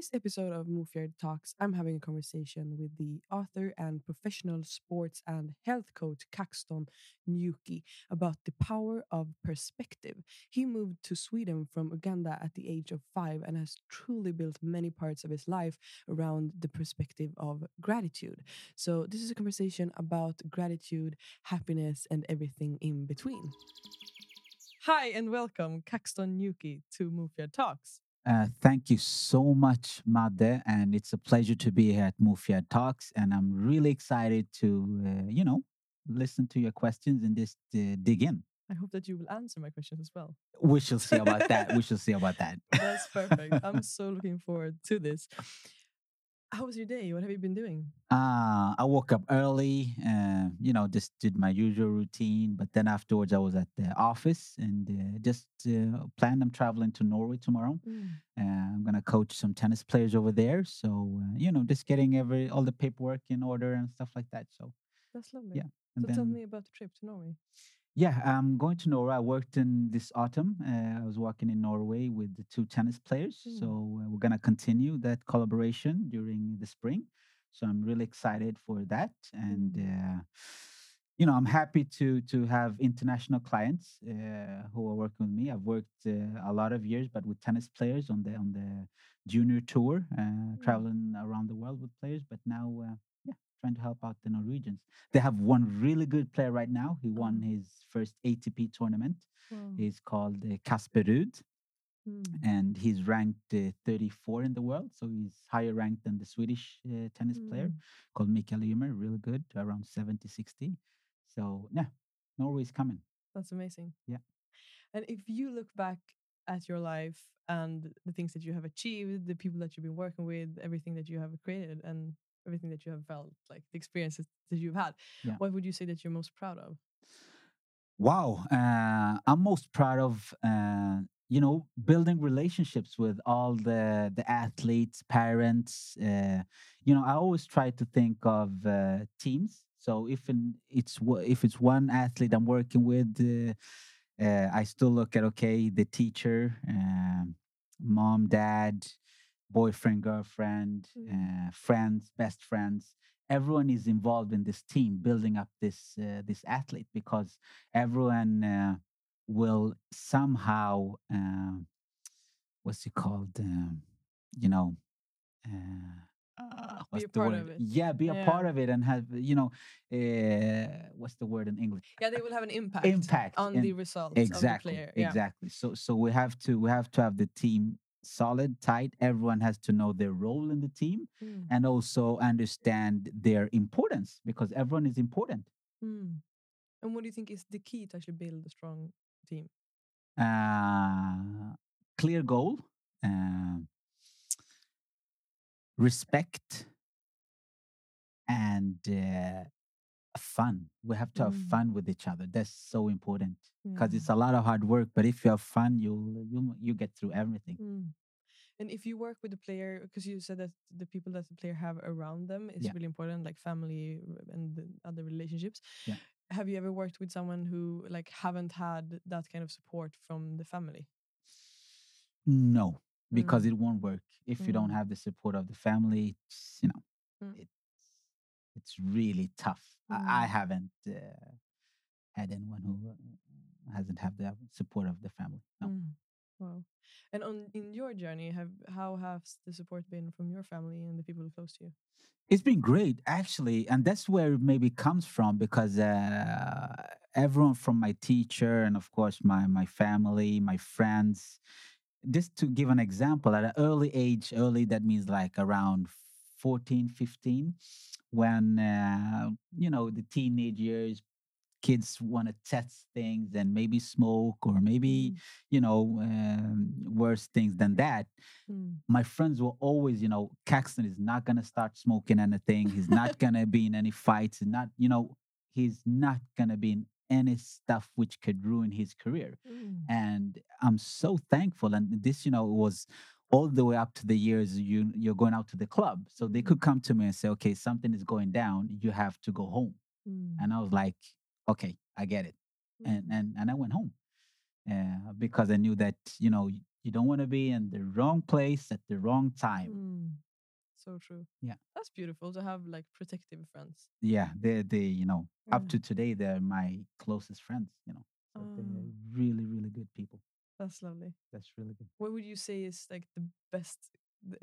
Today's episode of Mofjärd Talks, I'm having a conversation with the author and professional sports and health coach Caxton Nyuki about the power of perspective. He moved to Sweden from Uganda at the age of five and has truly built many parts of his life around the perspective of gratitude. So, this is a conversation about gratitude, happiness, and everything in between. Hi, and welcome, Caxton Nyuki, to Mofjärd Talks. Uh, thank you so much, Madde, and it's a pleasure to be here at Mofjärd Talks. And I'm really excited to, uh, you know, listen to your questions and just uh, dig in. I hope that you will answer my questions as well. We shall see about that. We shall see about that. That's perfect. I'm so looking forward to this. How was your day? What have you been doing? Uh, I woke up early, uh, you know, just did my usual routine. But then afterwards, I was at the office and uh, just uh, planned. I'm traveling to Norway tomorrow. Mm. Uh, I'm gonna coach some tennis players over there. So uh, you know, just getting every all the paperwork in order and stuff like that. So That's lovely. Yeah, So and tell me about the trip to Norway. Yeah, I'm going to Norway. I worked in this autumn. Uh, I was working in Norway with the two tennis players. Mm. So uh, we're going to continue that collaboration during the spring. So I'm really excited for that. And, uh, you know, I'm happy to to have international clients uh, who are working with me. I've worked uh, a lot of years, but with tennis players on the on the junior tour, uh, traveling around the world with players. But now, uh, trying to help out the Norwegians. They have one really good player right now. He won his first ATP tournament. Wow. He's called uh, Casper Ruud, Mm. and he's ranked uh, 34 in the world. So he's higher ranked than the Swedish uh, tennis player Mm. called Mikael Ymer, really good, around 70, 60. So, yeah, Norway's coming. That's amazing. Yeah. And if you look back at your life and the things that you have achieved, the people that you've been working with, everything that you have created, and everything that you have felt, like the experiences that you've had, Yeah. what would you say that you're most proud of? Wow. Uh, I'm most proud of, uh, you know, building relationships with all the, the athletes, parents. Uh, you know, I always try to think of uh, teams. So if in, it's if it's one athlete I'm working with, uh, uh, I still look at okay, the teacher, um, mom, dad, boyfriend, girlfriend, Mm. uh, friends, best friends. Everyone is involved in this team building up this uh, this athlete because everyone uh, will somehow uh, what's it called? Um, you know. Uh, uh, what's a the part word? of it. Yeah, be a Yeah. part of it and have you know uh, what's the word in English? Yeah, they will have an impact, Impact on in- the results exactly of the player. Yeah. exactly so so we have to we have to have the team solid tight everyone has to know their role in the team Mm. and also understand their importance because everyone is important Mm. And what do you think is the key to actually build a strong team? uh, clear goal uh, respect and uh, fun we have to have Mm. fun with each other that's so important because Yeah. it's a lot of hard work but if you have fun you'll you you get through everything Mm. And if you work with the player, because you said that the people that the player have around them is Yeah. really important, like family and the other relationships. Yeah. Have you ever worked with someone who like haven't had that kind of support from the family? No, because it won't work if you don't Mm. have the support of the family. It's, you know, Mm. It's really tough. I, I Mm. haven't uh, had anyone who uh, hasn't had the support of the family. No. Mm. Wow. And on in your journey, have how has the support been from your family and the people close to you? It's been great, actually, and that's where it maybe comes from because uh, everyone from my teacher and of course my my family, my friends. Just to give an example, at an early age, early that means like around 14, 15, when uh, you know the teenage years, kids want to test things and maybe smoke or maybe you know um, worse things than that Mm. my friends were always, you know, Caxton is not gonna start smoking anything. He's not gonna be in any fights. He's not, you know, he's not gonna be in any stuff which could ruin his career. Mm. And I'm so thankful. And this, you know, was all the way up to the years you you're going out to the club. So they could come to me and say, okay, something is going down. You have to go home. Mm. And I was like, okay, I get it. And Mm. and and I went home. Uh, because I knew that, you know, you don't want to be in the wrong place at the wrong time. Mm. So true. Yeah. That's beautiful to have like protective friends. yeah they they you know up to today they're my closest friends you know so they're Ah. really really good people That's lovely. that's really good What would you say is like the best,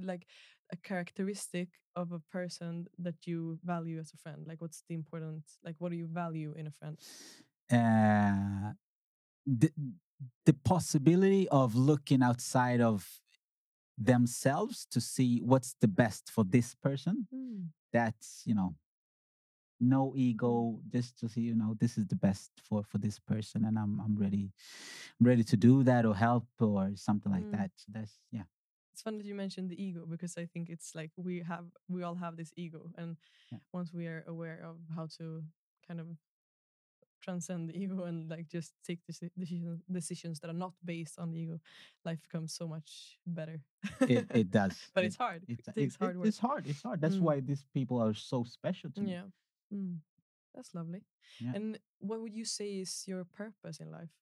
like a characteristic of a person that you value as a friend? Like, what's the important, like, what do you value in a friend? uh the, the possibility of looking outside of themselves to see what's the best for this person Mm. that's you know no ego just to see you know this is the best for for this person and i'm i'm ready ready to do that or help or something like Mm. that that's yeah It's funny that you mentioned the ego because I think it's like we have, we all have this ego, and Yeah. once we are aware of how to kind of transcend the ego and like just take decisions decisions that are not based on the ego, life becomes so much better. it, it does but It- it's hard. It, it's, takes it- hard work. It's hard. It's hard. That's Mm. why these people are so special to me. Yeah. Mm. That's lovely. Yeah. And what would you say is your purpose in life?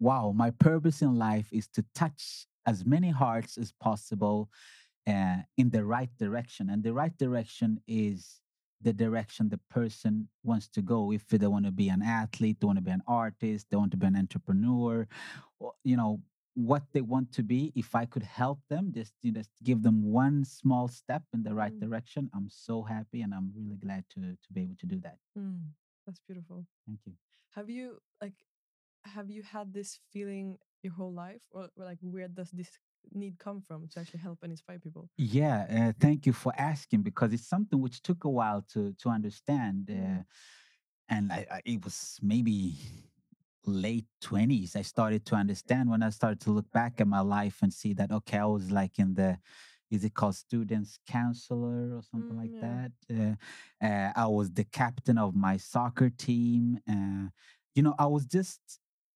Wow, my purpose in life is to touch as many hearts as possible uh, in the right direction. And the right direction is the direction the person wants to go. If they want to be an athlete, they want to be an artist, they want to be an entrepreneur, you know, what they want to be. If I could help them, just you know, just give them one small step in the right Mm. direction, I'm so happy and I'm really glad to to be able to do that. Mm. That's beautiful. Thank you. Have you like have you had this feeling your whole life or, or, like where does this need come from to actually help and inspire people? Yeah, uh, thank you for asking because it's something which took a while to to understand, uh, Mm. and I, I, it was maybe late twenties. I started to understand when I started to look back at my life and see that okay, I was like in the is it called students counselor or something Mm, like yeah. that? Uh, uh, I was the captain of my soccer team. Uh, you know, I was just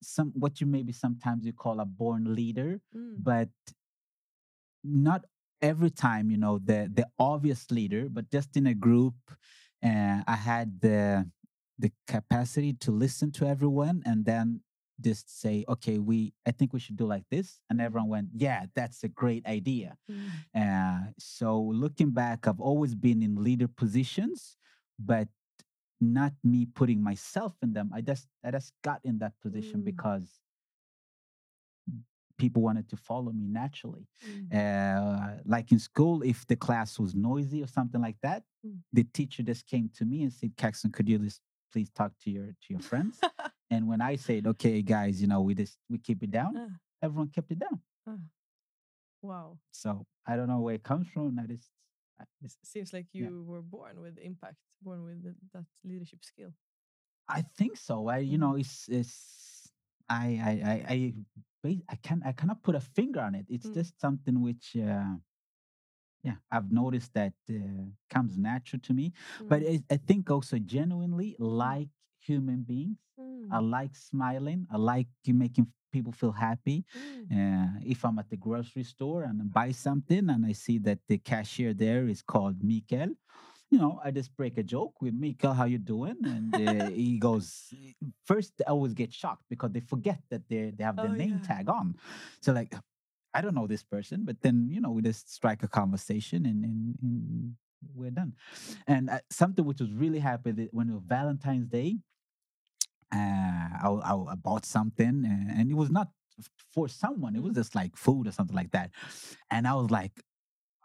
some what you maybe sometimes you call a born leader Mm. but not every time you know the the obvious leader but just in a group uh, i had the the capacity to listen to everyone and then just say okay we i think we should do like this and everyone went yeah that's a great idea Mm. uh, so looking back i've always been in leader positions but not me putting myself in them i just i just got in that position Mm. because people wanted to follow me naturally Mm. uh, like in school, if the class was noisy or something like that, Mm. the teacher just came to me and said, "Caxton, could you just please talk to your to your friends?" and when I said, "Okay, guys, you know, we just we keep it down," Ah, everyone kept it down. ah. Wow. So I don't know where it comes from. I just, I just Seems like Yeah. you were born with impact, born with th- that leadership skill. I think so. I, you know, it's it's I I I I, I can I cannot put a finger on it. It's Mm. just something which. Uh, yeah, I've noticed that uh, comes natural to me. But Mm. I, I think also genuinely like human beings. I Mm. like smiling. I like making people feel happy. Mm. Uh, if I'm at the grocery store and I buy something and I see that the cashier there is called Mikael, you know, I just break a joke with Mikael, how you doing? And uh, he goes, first I always get shocked because they forget that they they have their Oh, name yeah. tag on. So like, I don't know this person, but then you know we just strike a conversation and, and, and we're done. And uh, something which was really happy that when it was Valentine's Day, I, I, I bought something and, and it was not for someone; it was Mm. just like food or something like that. And I was like,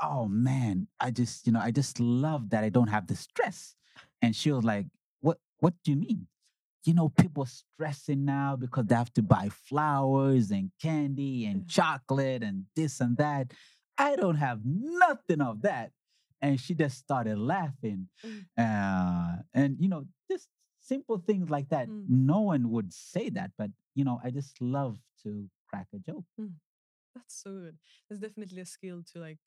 "Oh man, I just you know I just love that I don't have the stress." And she was like, "What? What do you mean?" You know, people are stressing now because they have to buy flowers and candy and chocolate and this and that. I don't have nothing of that. And she just started laughing. Mm. Uh, and, you know, simple things like that. Mm. No one would say that, but you know, I just love to crack a joke. That's so good. That's definitely a skill to like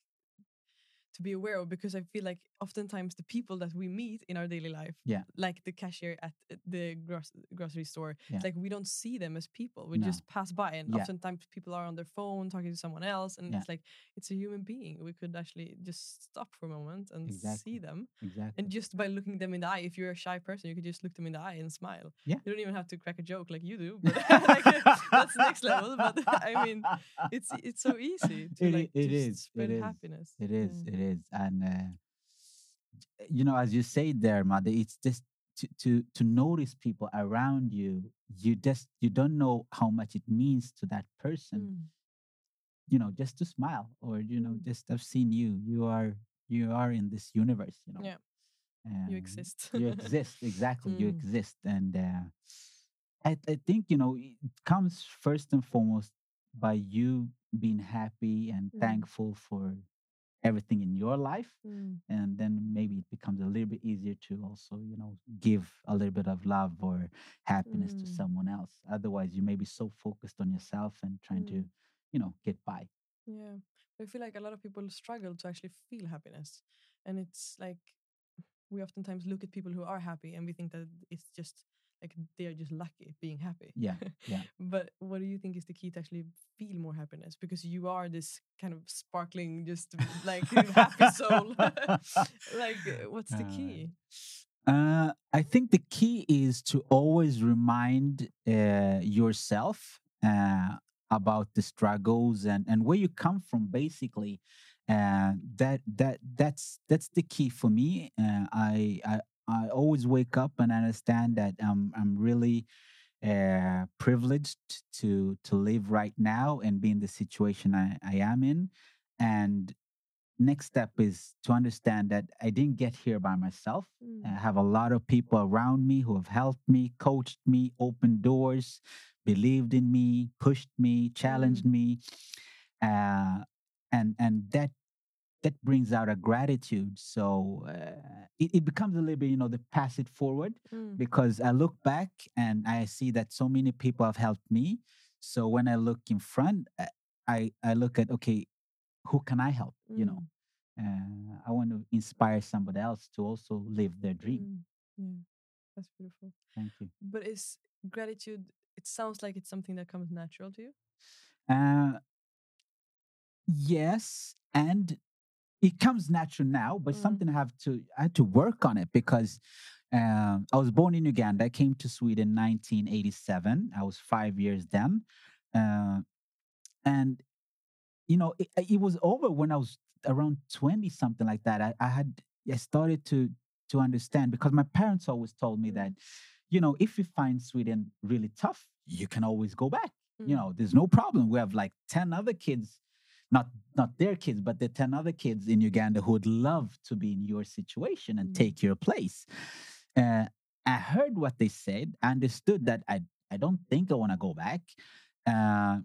to be aware of because I feel like oftentimes the people that we meet in our daily life, Yeah. like the cashier at uh, the gross- grocery store, Yeah. like we don't see them as people. We No. just pass by, and Yeah. oftentimes people are on their phone talking to someone else, and Yeah. it's like it's a human being. We could actually just stop for a moment and Exactly. see them, Exactly. and just by looking them in the eye, if you're a shy person, you could just look them in the eye and smile. Yeah. You don't even have to crack a joke like you do, but like, that's next level. But I mean, it's it's so easy to It like it just is, spread it is, happiness. It is, Yeah. it is, and uh, you know, as you say there, Madde, it's just to to to notice people around you. You just you don't know how much it means to that person. Mm. You know, just to smile, or you know, Mm. just I've seen you. You are you are in this universe. You know, Yeah. Um, You exist. you exist exactly. You Mm. exist, and uh, I I think you know it comes first and foremost by you being happy and Mm. thankful for everything in your life Mm. and then maybe it becomes a little bit easier to also you know give a little bit of love or happiness to Mm. someone else otherwise you may be so focused on yourself and trying to Mm. you know get by Yeah. But I feel like a lot of people struggle to actually feel happiness. And it's like we oftentimes look at people who are happy and we think that it's just like they are just lucky being happy. Yeah, yeah. but what do you think is the key to actually feel more happiness? Because you are this kind of sparkling, just like happy soul. like, uh, what's the Uh, key? Uh, I think the key is to always remind uh, yourself uh, about the struggles and, and where you come from. Basically, uh, that that that's that's the key for me. Uh, I, I I always wake up and understand that I'm I'm really uh, privileged to to live right now and be in the situation I, I am in, and next step is to understand that I didn't get here by myself. I Mm. have a lot of people around me who have helped me, coached me, opened doors, believed in me, pushed me, challenged me, uh, and and that that brings out a gratitude. So uh, it, it becomes a little bit, you know, the pass it forward Mm. because I look back and I see that so many people have helped me. So when I look in front, uh, I I look at okay, who can I help? You know, Mm. uh, I want to inspire somebody else to also live their dream. Mm. Yeah. That's beautiful. Thank you. But is gratitude, it sounds like it's something that comes natural to you. Uh, yes, and it comes natural now, but Mm. something I have to I had to work on it because um, I was born in Uganda. I came to Sweden in 1987. I was five years then, uh, and you know it, it was over when I was around 20 something like that. I, I had I started to to understand because my parents always told me that you know if you find Sweden really tough, you can always go back you Mm. know there's no problem we have like 10 other kids not not their kids but the 10 other kids in uganda who would love to be in your situation and Mm. take your place uh, i heard what they said i understood that i i don't think i want to go back uh,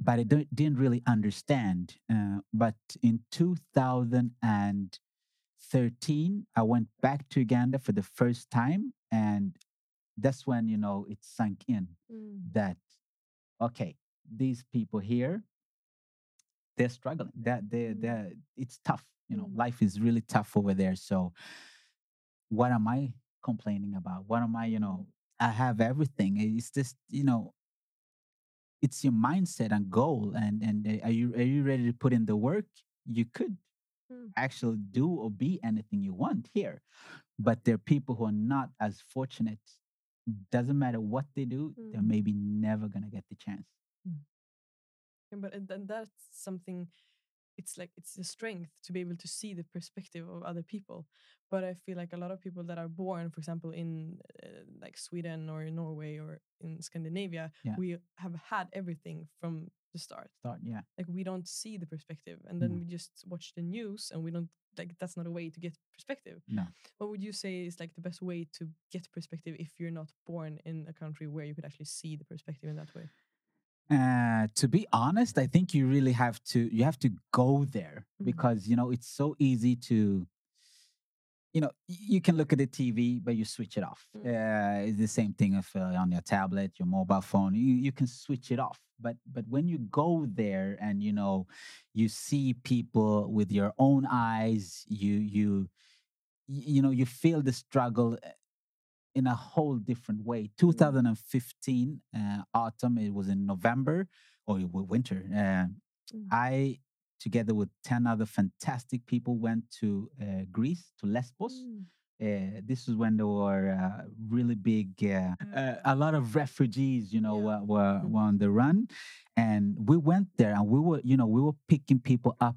but i don't, didn't really understand uh, but in 2013 i went back to uganda for the first time and that's when you know it sunk in Mm. that okay these people here they're struggling that they Mm. they it's tough you know Mm. life is really tough over there so what am i complaining about what am i you know i have everything it's just you know it's your mindset and goal and and uh, are you are you ready to put in the work you could Mm. actually do or be anything you want here but there are people who are not as fortunate doesn't matter what they do they're Mm. maybe never gonna get the chance but and that's something it's like it's a strength to be able to see the perspective of other people. But i feel like a lot of people that are born for example in uh, like sweden or in norway or in scandinavia Yeah. we have had everything from the start. Start yeah. Like we don't see the perspective and then No. we just watch the news and we don't like that's not a way to get perspective. No. What would you say is like the best way to get perspective if you're not born in a country where you could actually see the perspective in that way Uh, to be honest, I think you really have to you have to go there Mhm. because you know it's so easy to you know you can look at the tv but you switch it off Mm. uh, it's the same thing if uh, on your tablet your mobile phone you, you can switch it off but but when you go there and you know you see people with your own eyes you you you know you feel the struggle uh, in a whole different way 2015 uh, autumn it was in november or winter uh, Mm. i together with 10 other fantastic people went to uh, greece to lesbos Mm. uh, this is when there were uh, really big, uh, uh, a lot of refugees, you know, Yeah. were, were, Mhm. were on the run. And we went there and we were, you know, we were picking people up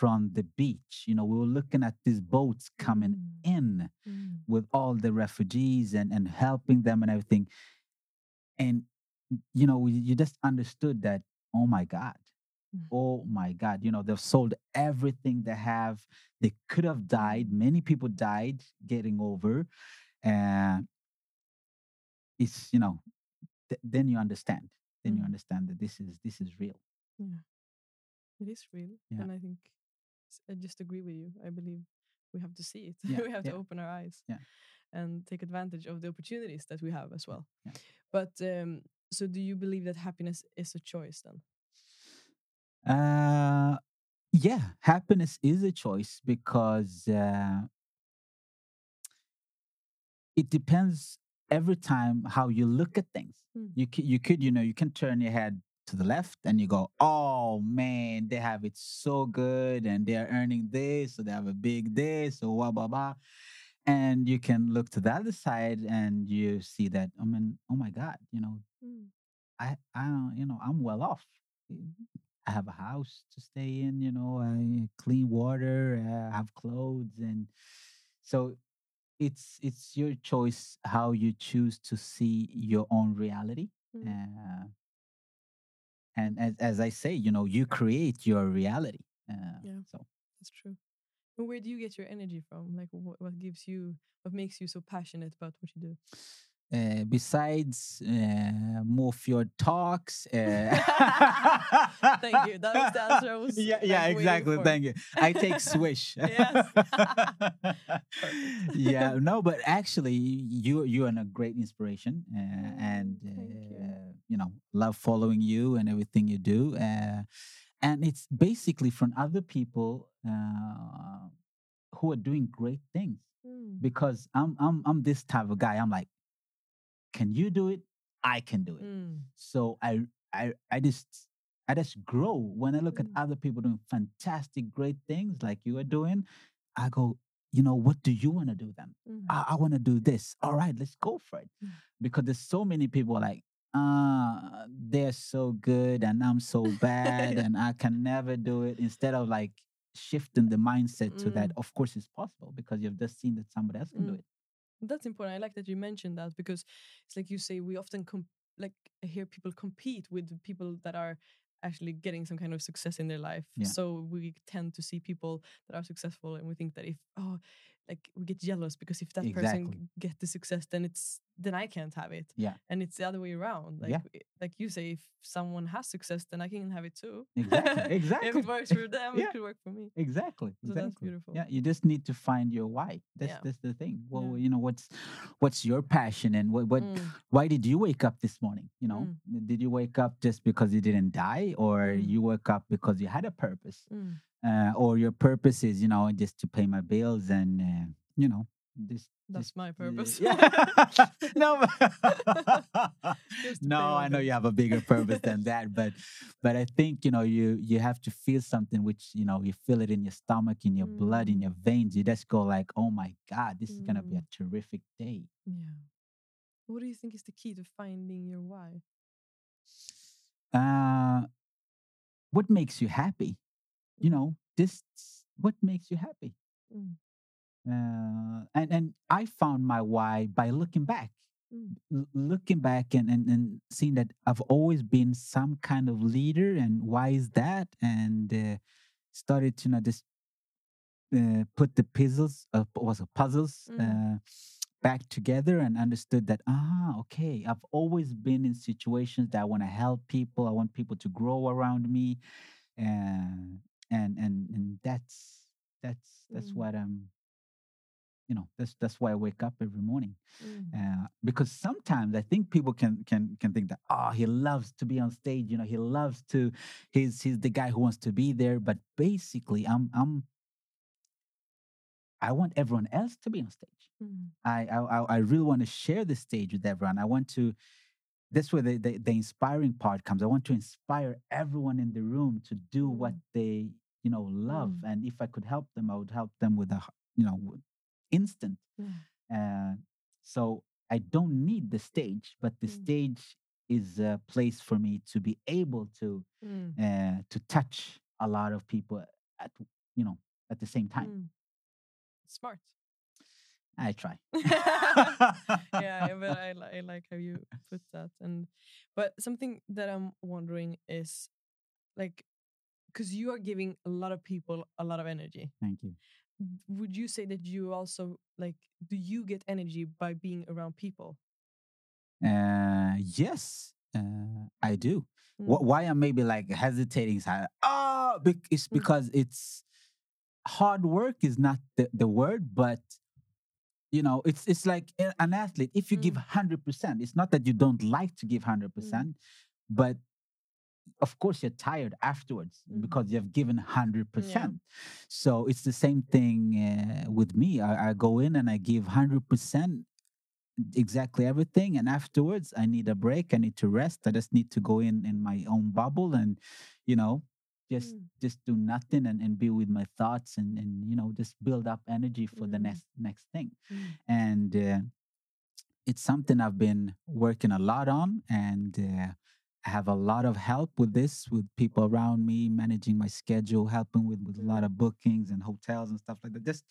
from the beach. You know, we were looking at these boats coming Mm. in Mm. with all the refugees and, and helping them and everything. And, you know, you you just understood that, oh my God, Mm. oh my God, you know, they've sold everything they have. They could have died. Many people died getting over. Uh, it's, you know, th- then you understand. Then you Mm. understand that this is this is real. Yeah. It is real. Yeah. And I think I just agree with you. I believe we have to see it. Yeah, we have to open our eyes Yeah. and take advantage of the opportunities that we have as well. Yeah. But um, so do you believe that happiness is a choice then? Uh, yeah, happiness is a choice because uh, it depends every time how you look at things. Mm. You you could, you know, you can turn your head to the left and you go, "Oh man, they have it so good, and they're earning this, so they have a big this, or blah blah blah." And you can look to the other side and you see that, I mean, oh my God, you know, Mm. I, I don't, you know, I'm well off. I have a house to stay in, you know, I clean water, I have clothes, and so it's it's your choice how you choose to see your own reality. Mm. Uh, and as as I say, you know, you create your reality. Uh, Yeah. So That's true. And where do you get your energy from? Like what, what gives you what makes you so passionate about what you do? Uh, besides uh, Mofjärd Talks. Uh, Thank you. That was the answer I was, yeah, yeah, waiting exactly. Thank you. I take swish. Yes. yeah, no, but actually, you you're a great inspiration, uh, and Mm, you. you know, love following you and everything you do. Uh, and it's basically from other people uh, who are doing great things Mm. because I'm I'm I'm this type of guy. I'm like, can you do it? I can do it. Mm. So I I I just I just grow when I look Mm. at other people doing fantastic, great things like you are doing. I go, you know, what do you want to do then? Mm. I, I want to do this. All right, let's go for it. Mm. Because there's so many people like, uh, they're so good and I'm so bad and I can never do it. Instead of like shifting the mindset to that, Mm. of course it's possible because you've just seen that somebody else can do Mm. it. That's important. I like that you mentioned that because it's like you say we often com- like hear people compete with people that are actually getting some kind of success in their life. Yeah. So we tend to see people that are successful and we think that if oh like we get jealous because if that person Exactly. g- get the success then it's then I can't have it. Yeah. And it's the other way around. Like Yeah. like you say if someone has success then I can have it too. Exactly. exactly if it works for them Yeah. it could work for me. Exactly. So that's beautiful. Yeah, you just need to find your why. That's Yeah. that's the thing. Well, you know, what's what's your passion and what what Mm. why did you wake up this morning? You know, did you wake up just because you didn't die, or Mm. you woke up because you had a purpose, Mm. Uh, or your purpose is you know just to pay my bills and uh, you know this. That's my uh, purpose. yeah. no, but- Just to no, I know you have a bigger purpose than that, but but I think you know you you have to feel something which you know you feel it in your stomach, in your blood, in Mm. your veins. You just go like, oh my god, this is gonna be a Mm. terrific day. Yeah. What do you think is the key to finding your why? Uh, what makes you happy? You know, this what makes you happy. Mm. Uh, and and I found my why by looking back. Mm. looking back and, and, and seeing that I've always been some kind of leader and why is that? And uh, started to you know just uh, put the puzzles, uh, was it puzzles, Mm. uh, back together and understood that ah okay I've always been in situations that I want to help people. I want people to grow around me, uh, and and and that's that's that's Mm. what I'm you know that's that's why I wake up every morning Mm. uh, because sometimes I think people can can can think that oh he loves to be on stage you know he loves to he's he's the guy who wants to be there but basically I'm I'm I want everyone else to be on stage Mm. I I I I really want to share the stage with everyone I want to that's where the, the the inspiring part comes I want to inspire everyone in the room to do what Mm. they you know love Mm. and if I could help them I would help them with a, you know instant uh, so I don't need the stage, but the Mm. stage is a place for me to be able to Mm. uh, to touch a lot of people at you know at the same time. Mm. Smart. I try. yeah, but I, I like how you put that. And but something that I'm wondering is like because you are giving a lot of people a lot of energy. Thank you. Would you say that you also like do you get energy by being around people? Uh, yes, uh, I do. Mm. Why I'm maybe like hesitating is I- oh, bec- it's Mm. because it's hard work is not the, the word, but you know, it's it's like an athlete. If you give Mm. hundred percent, it's not that you don't like to give hundred percent, but of course you're tired afterwards Mhm. because you've given hundred percent. So it's the same thing uh, with me. I, I go in and I give hundred percent exactly everything and afterwards i need a break i need to rest i just need to go in in my own bubble and you know just Mm. just do nothing and, and be with my thoughts and and you know just build up energy for the Mm. next next thing Mm. and uh, it's something i've been working a lot on and uh, i have a lot of help with this with people around me managing my schedule helping with with a lot Mm. of bookings and hotels and stuff like that just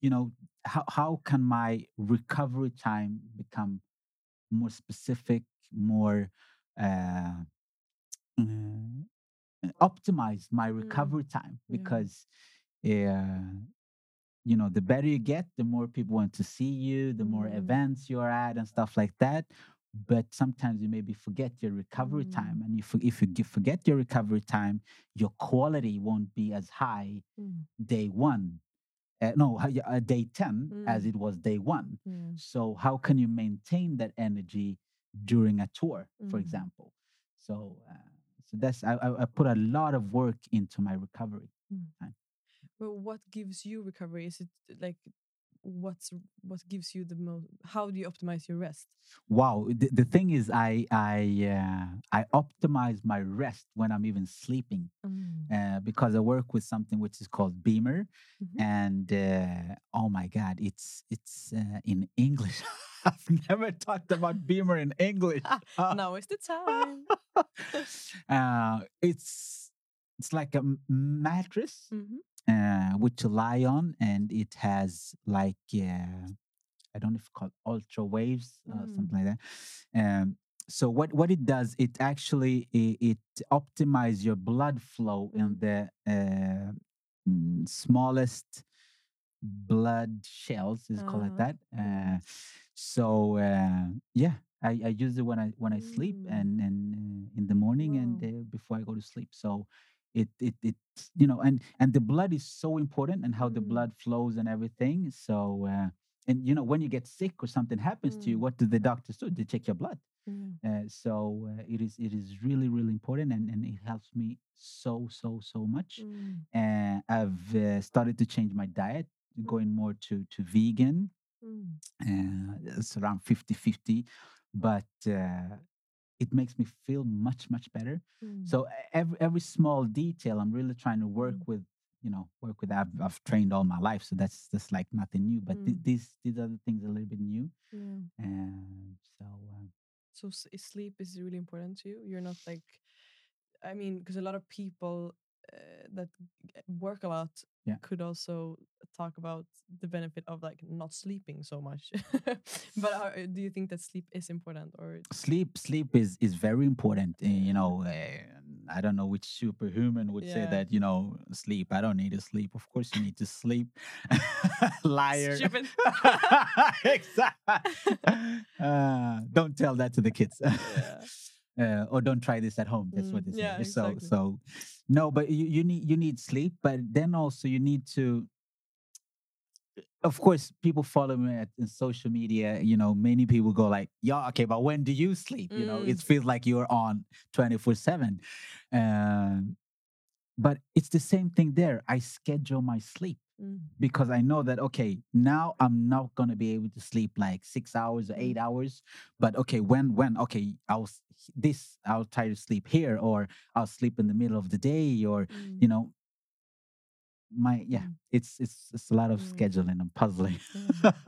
you know how, how can my recovery time become more specific more uh, uh, optimize my recovery time Yeah. because uh, you know the better you get the more people want to see you the more Mm. events you're at and stuff like that but sometimes you maybe forget your recovery Mm. time and you for, if you forget your recovery time your quality won't be as high Mm. day one uh, no uh, day 10 as Mm. it was day one Yeah. so how can you maintain that energy during a tour for Mm. example so uh, so that's I, I put a lot of work into my recovery But what gives you recovery? Is it like what's what gives you the most? How do you optimize your rest? wow the, the thing is i i uh, i optimize my rest when i'm even sleeping Mm. uh, because i work with something which is called BEMER Mhm. and uh, oh my god it's it's uh, in english i've never talked about BEMER in english Uh, now is the time. uh, it's it's like a mattress Mhm. uh, which you lie on, and it has like uh, I don't know if it's called ultra waves or Mm. something like that. Um, so what what it does, it actually it, it optimizes your blood flow in Mhm. the uh, mm, smallest blood shells, is called like Uh-huh. that. Uh, so uh, yeah, I, I use it when I when I sleep Mm. and and uh, in the morning and uh, before I go to sleep. So it it it you know and and the blood is so important and how the Mm. blood flows and everything. So uh, and you know when you get sick or something happens to you, Mm. what do the doctors do? They check your blood. Uh, so uh, it is it is really really important and, and it helps me so so so much. Mm. I've uh, started to change my diet, going more to to vegan. Mm. Uh, it's around 50 50 but uh, it makes me feel much much better Mm. so every every small detail i'm really trying to work Mm. with you know work with i've, I've trained all my life so that's just like nothing new but th- Mm. these these other things are a little bit new Yeah. and so uh, So sleep is really important to you. You're not like, I mean, because a lot of people uh, that work a lot Yeah. could also talk about the benefit of like not sleeping so much. but are, do you think that sleep is important or? sleep sleep is is very important uh, you know uh, i don't know which superhuman would say that you know sleep i don't need to sleep of course you need to sleep liar Stupid. exactly uh, don't tell that to the kids Yeah. Uh, or don't try this at home that's what Mm, they say yeah, so exactly. so no but you, you need you need sleep but then also you need to of course, people follow me at, in social media. You know, many people go like, "Yeah, okay, but when do you sleep?" You know, it Mm. feels like you're on twenty four seven. Um, But it's the same thing there. I schedule my sleep Mm. because I know that okay, now I'm not gonna be able to sleep like six hours or Mm. eight hours. But okay, when when okay, I'll this I'll try to sleep here, or I'll sleep in the middle of the day, or Mm. you know, my yeah, Mm. it's it's it's a lot of Mm. scheduling and puzzling.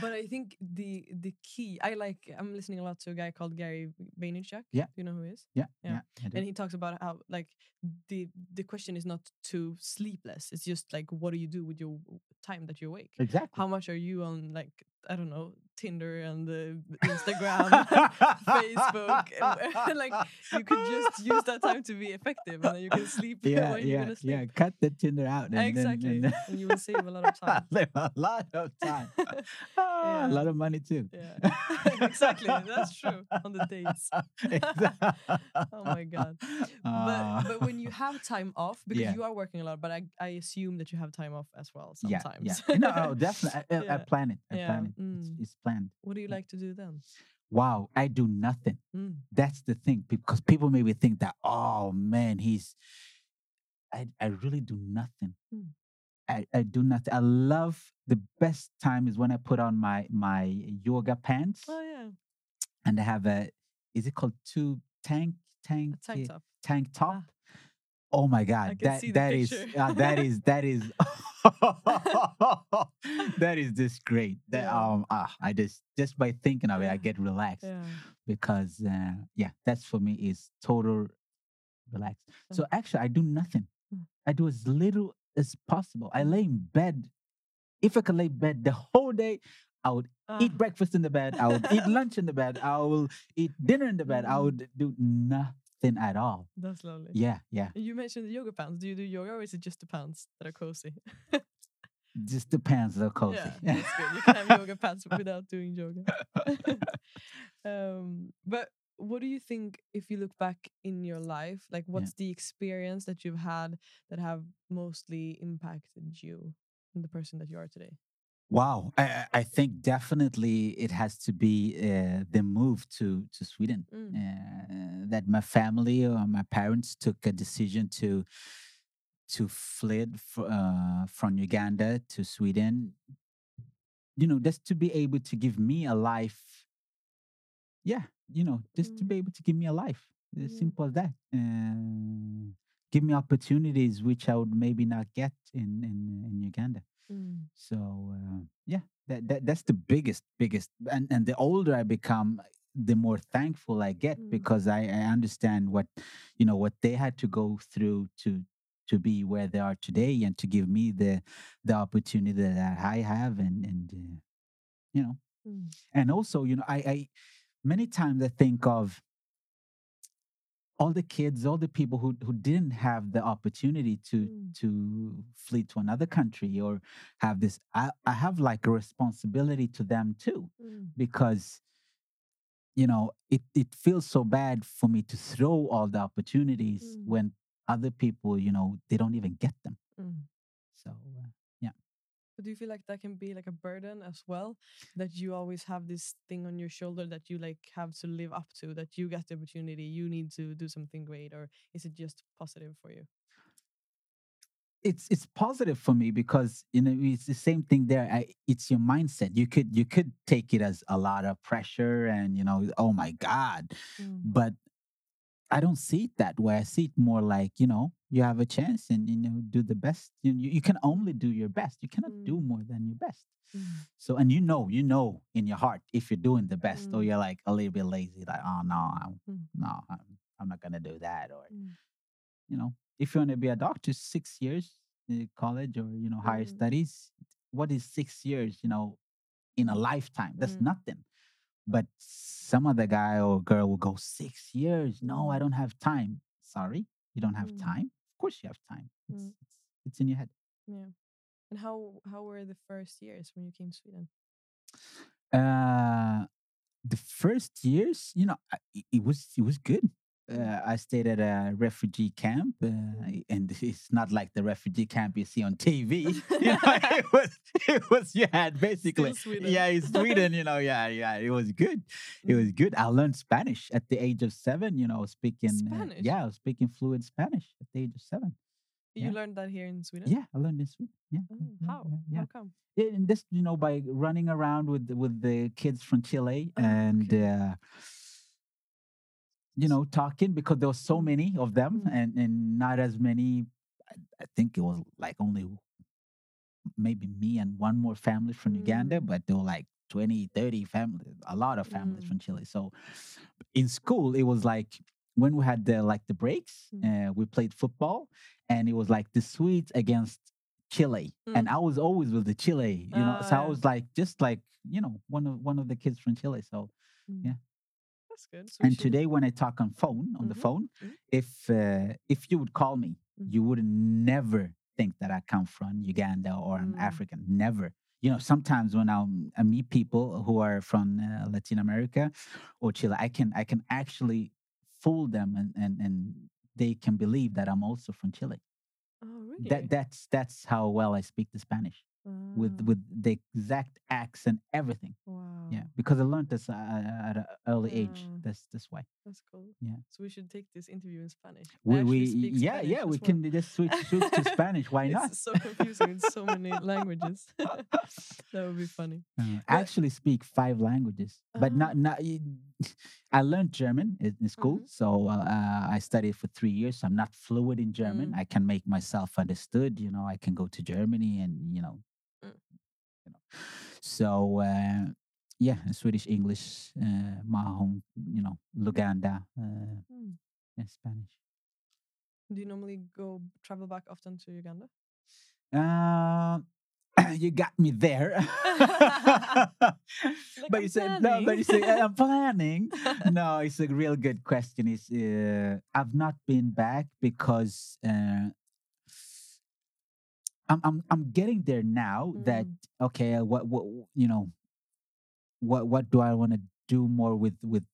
But I think the the key I like I'm listening a lot to a guy called Gary Vaynerchuk. Yeah. You know who he is? yeah, Yeah. yeah, And he talks about how like the the question is not to sleep less. It's just like what do you do with your time that you're awake? exactly. How much are you on like I don't know Tinder and uh, Instagram, Facebook? and, like you could just use that time to be effective, and then you can sleep yeah, yeah, gonna sleep. yeah. Cut the Tinder out. And then- exactly, and and you will save a lot of time. A lot of time. Ah, Yeah. A lot of money too. Yeah, exactly. That's true on the dates. Oh my God. Ah. But but when you have time off, because Yeah. you are working a lot, but I I assume that you have time off as well sometimes. yeah. yeah. No, oh, definitely. I, I, I plan it. I Yeah, plan it. It's, mm. it's planned. What do you like to do then? Wow, I do nothing. Mm. That's the thing because people maybe think that oh man, he's. I I really do nothing. Mm. I, I do nothing. I love the best time is when I put on my my yoga pants Oh yeah, and I have a is it called two tank tank a tank top. tank top. Ah. Oh my god, that that is uh, that is that is that is just great. That Yeah. um ah, I just just by thinking of it, I get relaxed Yeah. because uh, yeah, that's for me is total relax. So actually, I do nothing. Mm. I do as little as possible. I Mm. lay in bed. If I could lay in bed the whole day, I would eat Ah, breakfast in the bed. I would eat lunch in the bed. I will eat dinner in the bed. I Mm. would do nothing at all. that's lovely. Yeah, yeah. You mentioned the yoga pants. Do you do yoga or is it just the pants that are cozy? Just depends, are cozy. Yeah, that's good. You can have yoga pants without doing yoga. um, but what do you think if you look back in your life? Like, what's the experience that you've had that have mostly impacted you and the person that you are today? Wow, I, I- think definitely it has to be uh, the move to to Sweden. Mm. Uh, that my family or my parents took a decision to to flee uh, from Uganda to Sweden. You know, just to be able to give me a life. Yeah, you know, just to Mm. be able to give me a life. As Mm. simple as that. Uh, give me opportunities which I would maybe not get in in, in Uganda. Mm. So uh, yeah, that, that that's the biggest biggest and and the older I become, the more thankful I get Mm. because I, I understand what you know what they had to go through to to be where they are today and to give me the the opportunity that I have and and uh, you know Mm. and also you know I, I many times I think of all the kids, all the people who who didn't have the opportunity to Mm. to flee to another country or have this. I, I have like a responsibility to them too Mm. because you know it it feels so bad for me to throw all the opportunities Mm. when other people you know they don't even get them. Mm. So uh, But do you feel like that can be like a burden as well? That you always have this thing on your shoulder that you like have to live up to, that you get the opportunity, you need to do something great, or is it just positive for you? it's it's positive for me because you know it's the same thing there I, it's your mindset you could you could take it as a lot of pressure and you know oh my god Mm. but i don't see it that way i see it more like you know you have a chance and you know do the best you, you, you can only do your best you cannot do Mm. more than your best Mm. so and you know you know in your heart if you're doing the best or Mm. you're like a little bit lazy like oh no I'm, Mm. no I'm, I'm not gonna do that or Mm. you know, if you want to be a doctor, six years in college or you know higher Mm. studies. What is six years? You know, in a lifetime, that's Mm. nothing. But some other guy or girl will go six years. No, I Mm. don't have time. Sorry, you don't have Mm. time. Of course, you have time. It's Mm. it's, it's in your head. Yeah. And how how were the first years when you came to Sweden? Uh, the first years, you know, it, it was it was good. Uh, I stayed at a refugee camp, uh, and it's not like the refugee camp you see on TV. you know, it was, it was, you had basically, yeah, it's Sweden. You know, yeah, yeah, it was good. It was good. I learned Spanish at the age of seven. You know, speaking, uh, Spanish? yeah, I was speaking fluent Spanish at the age of seven. You yeah. learned that here in Sweden? Yeah, I learned in Sweden. Yeah, Oh, yeah, yeah, how? Yeah, yeah. How come? Yeah, and this you know by running around with with the kids from Chile Oh, and okay. You know talking because there were so many of them Mm. and and not as many. I, I think it was like only maybe me and one more family from Uganda, Mm. but there were like 20, 30 families, a lot of families Mm. from Chile. So in school, it was like when we had the like the breaks, Mm. uh, we played football, and it was like the Swedes against Chile, and Mm. I was always with the Chile, you know. Ah, so I was like just like you know one of one of the kids from Chile. So Mm. Yeah. That's good. So and today when I talk on phone on the Mhm, phone, mhm. if uh, if you would call me, Mhm. you would never think that I come from Uganda or I'm Mm. African. Never. You know, sometimes when I'm, I meet people who are from uh, Latin America or Chile, I can I can actually fool them and and and they can believe that I'm also from Chile. Oh, really? That that's that's how well I speak the Spanish with Ah, with the exact accent, everything. wow. Yeah, because I learned this uh, at an early age. That's this way. That's cool. Yeah. So we should take this interview in Spanish. We, we yeah Spanish yeah we well. can just switch switch to Spanish. Why it's not? so confusing in so many languages. that would be funny. Uh, I actually speak five languages, but Ah. not not. I learned German in, school, Mhm. so uh, uh, I studied for three years. So I'm not fluent in German. Mm. I can make myself understood. You know, I can go to Germany and Mm. you know. So uh, yeah, Swedish, English, uh, my home, you know, Luganda, uh, Hmm. and Spanish. Do you normally go travel back often to Uganda? Uh, you got me there. but you said no. But you say. I'm planning. no, it's a real good question. Is uh, I've not been back because uh, I'm I'm I'm getting there now. That Mm. okay, uh, what what you know, what what do I want to do more with with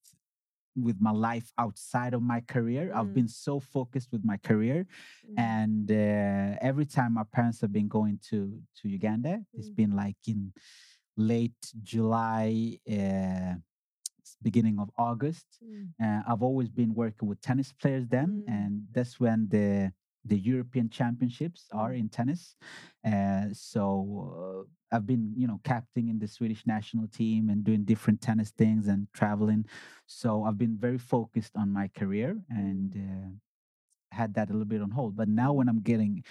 with my life outside of my career? I've Mm. been so focused with my career Mm. and uh, every time my parents have been going to to Uganda, it's been like in late July, uh, beginning of August. Mm. Uh, I've always been working with tennis players then, Mm. and that's when the the European Championships are Mm. in tennis. Uh, so uh, I've been, you know, captaining in the Swedish national team and doing different tennis things and traveling. So I've been very focused on my career and uh, had that a little bit on hold. But now when I'm getting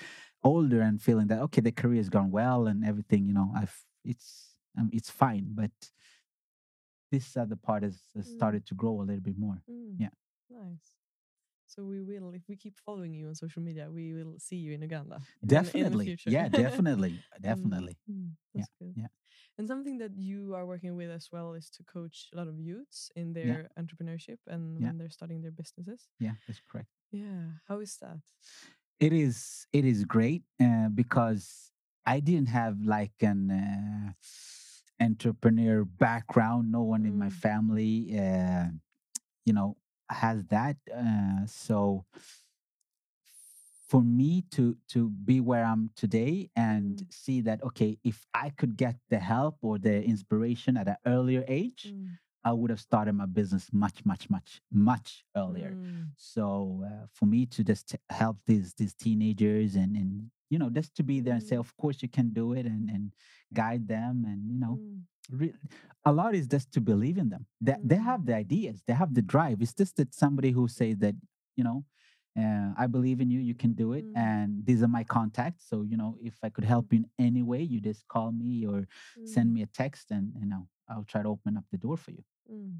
older and feeling that okay, the career has gone well and everything, you know, I've it's um, it's fine. But this other part has, has Mm. started to grow a little bit more. Mm. Yeah. Nice. So we will, if we keep following you on social media, we will see you in Uganda. in in Definitely, future. yeah, definitely, Mm, definitely. mm, Yeah, good. yeah. And something that you are working with as well is to coach a lot of youths in their entrepreneurship and Yeah. when they're starting their businesses. Yeah, that's correct. Yeah. How is that? It is it is great uh, because I didn't have like an uh, entrepreneur background. No one in my Mm. family, uh, you know, has that. Uh, so for me to to be where I'm today and Mm. see that okay, if I could get the help or the inspiration at an earlier age, Mm, I would have started my business much, much, much, much earlier. mm, So uh, for me to just t- help these these teenagers and and you know just to be there and say, Mm. of course you can do it and and guide them and you know mm, re- a lot is just to believe in them. They they Mm. have the ideas, they have the drive. It's just that somebody who says that you know. Uh, I believe in you. You can do it, Mm. and these are my contacts. So you know, if I could help you in any way, you just call me or send mm, me a text, and you know, I'll try to open up the door for you. mm.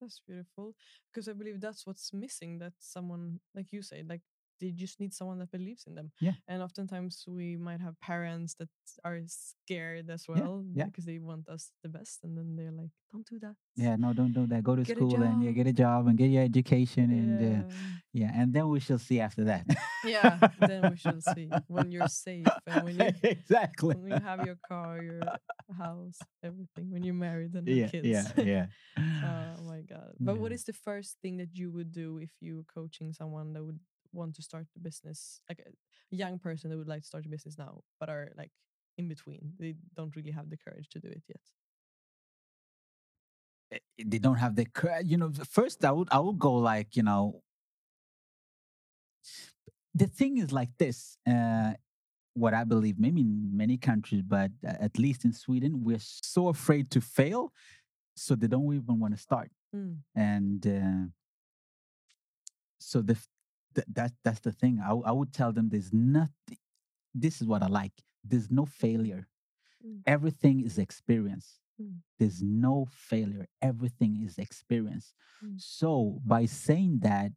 That's beautiful. Because I believe that's what's missing. That someone, like you say, like they just need someone that believes in them. Yeah. And oftentimes we might have parents that are scared as well yeah. because they want us the best, and then they're like, "Don't do that." Yeah, no, don't do that. Go to Get school and yeah, get a job and get your education and uh, Yeah. yeah, and then we shall see after that. Yeah, then we shall see when you're safe and when you exactly. when you have your car, your house, everything. When you're married and Yeah, kids. yeah, yeah. oh my god! But what Yeah. is the first thing that you would do if you were coaching someone that would want to start a business, like a young person that would like to start a business now, but are like in between? They don't really have the courage to do it yet. Eh, They don't have the courage. You know, first I would I would go like you know. The thing is like this. Uh, what I believe, maybe in many countries, but at least in Sweden, we're so afraid to fail, so they don't even want to start. Mm. and uh, so the th- that that's the thing I, would tell them there's nothing this is what i like there's no failure Mm. everything is experience Mm. there's no failure everything is experience Mm. so by saying that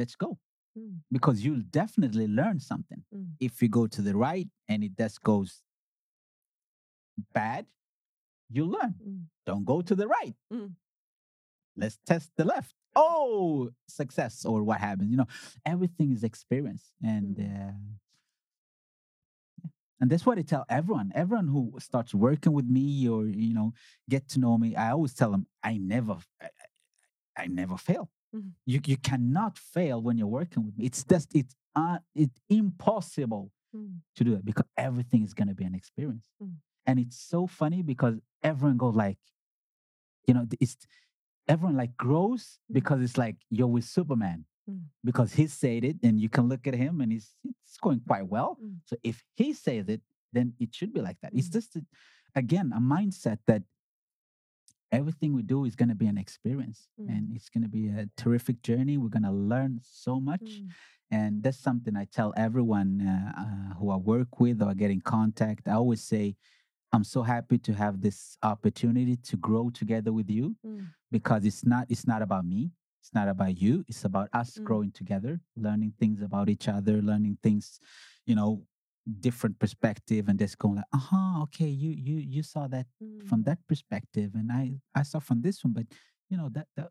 let's go Mm. because you'll definitely learn something Mm. if you go to the right and it just goes bad you learn Mm. don't go to the right let's test the left oh success or what happens you know everything is experience and Mm. uh, and that's what i tell everyone everyone who starts working with me or you know get to know me i always tell them i never i, I never fail Mhm. you you cannot fail when you're working with me it's just it's uh, it's impossible Mm. to do it because everything is going to be an experience Mm. and it's so funny because everyone goes like you know it's everyone like grows Mm. because it's like you're with superman Mm. because he said it and you can look at him and he's it's going quite well Mm. so if he says it then it should be like that it's Mm. just a, again a mindset that everything we do is going to be an experience Mm. and it's going to be a terrific journey we're going to learn so much Mm. and that's something I tell everyone uh, uh, who I work with or get in contact. I always say, I'm so happy to have this opportunity to grow together with you Mm. because it's not it's not about me. It's not about you. It's about us Mm. growing together, learning things about each other, learning things, you know, different perspective, and just going like, uh huh, okay, you you you saw that Mm. from that perspective, and I I saw from this one, but you know that that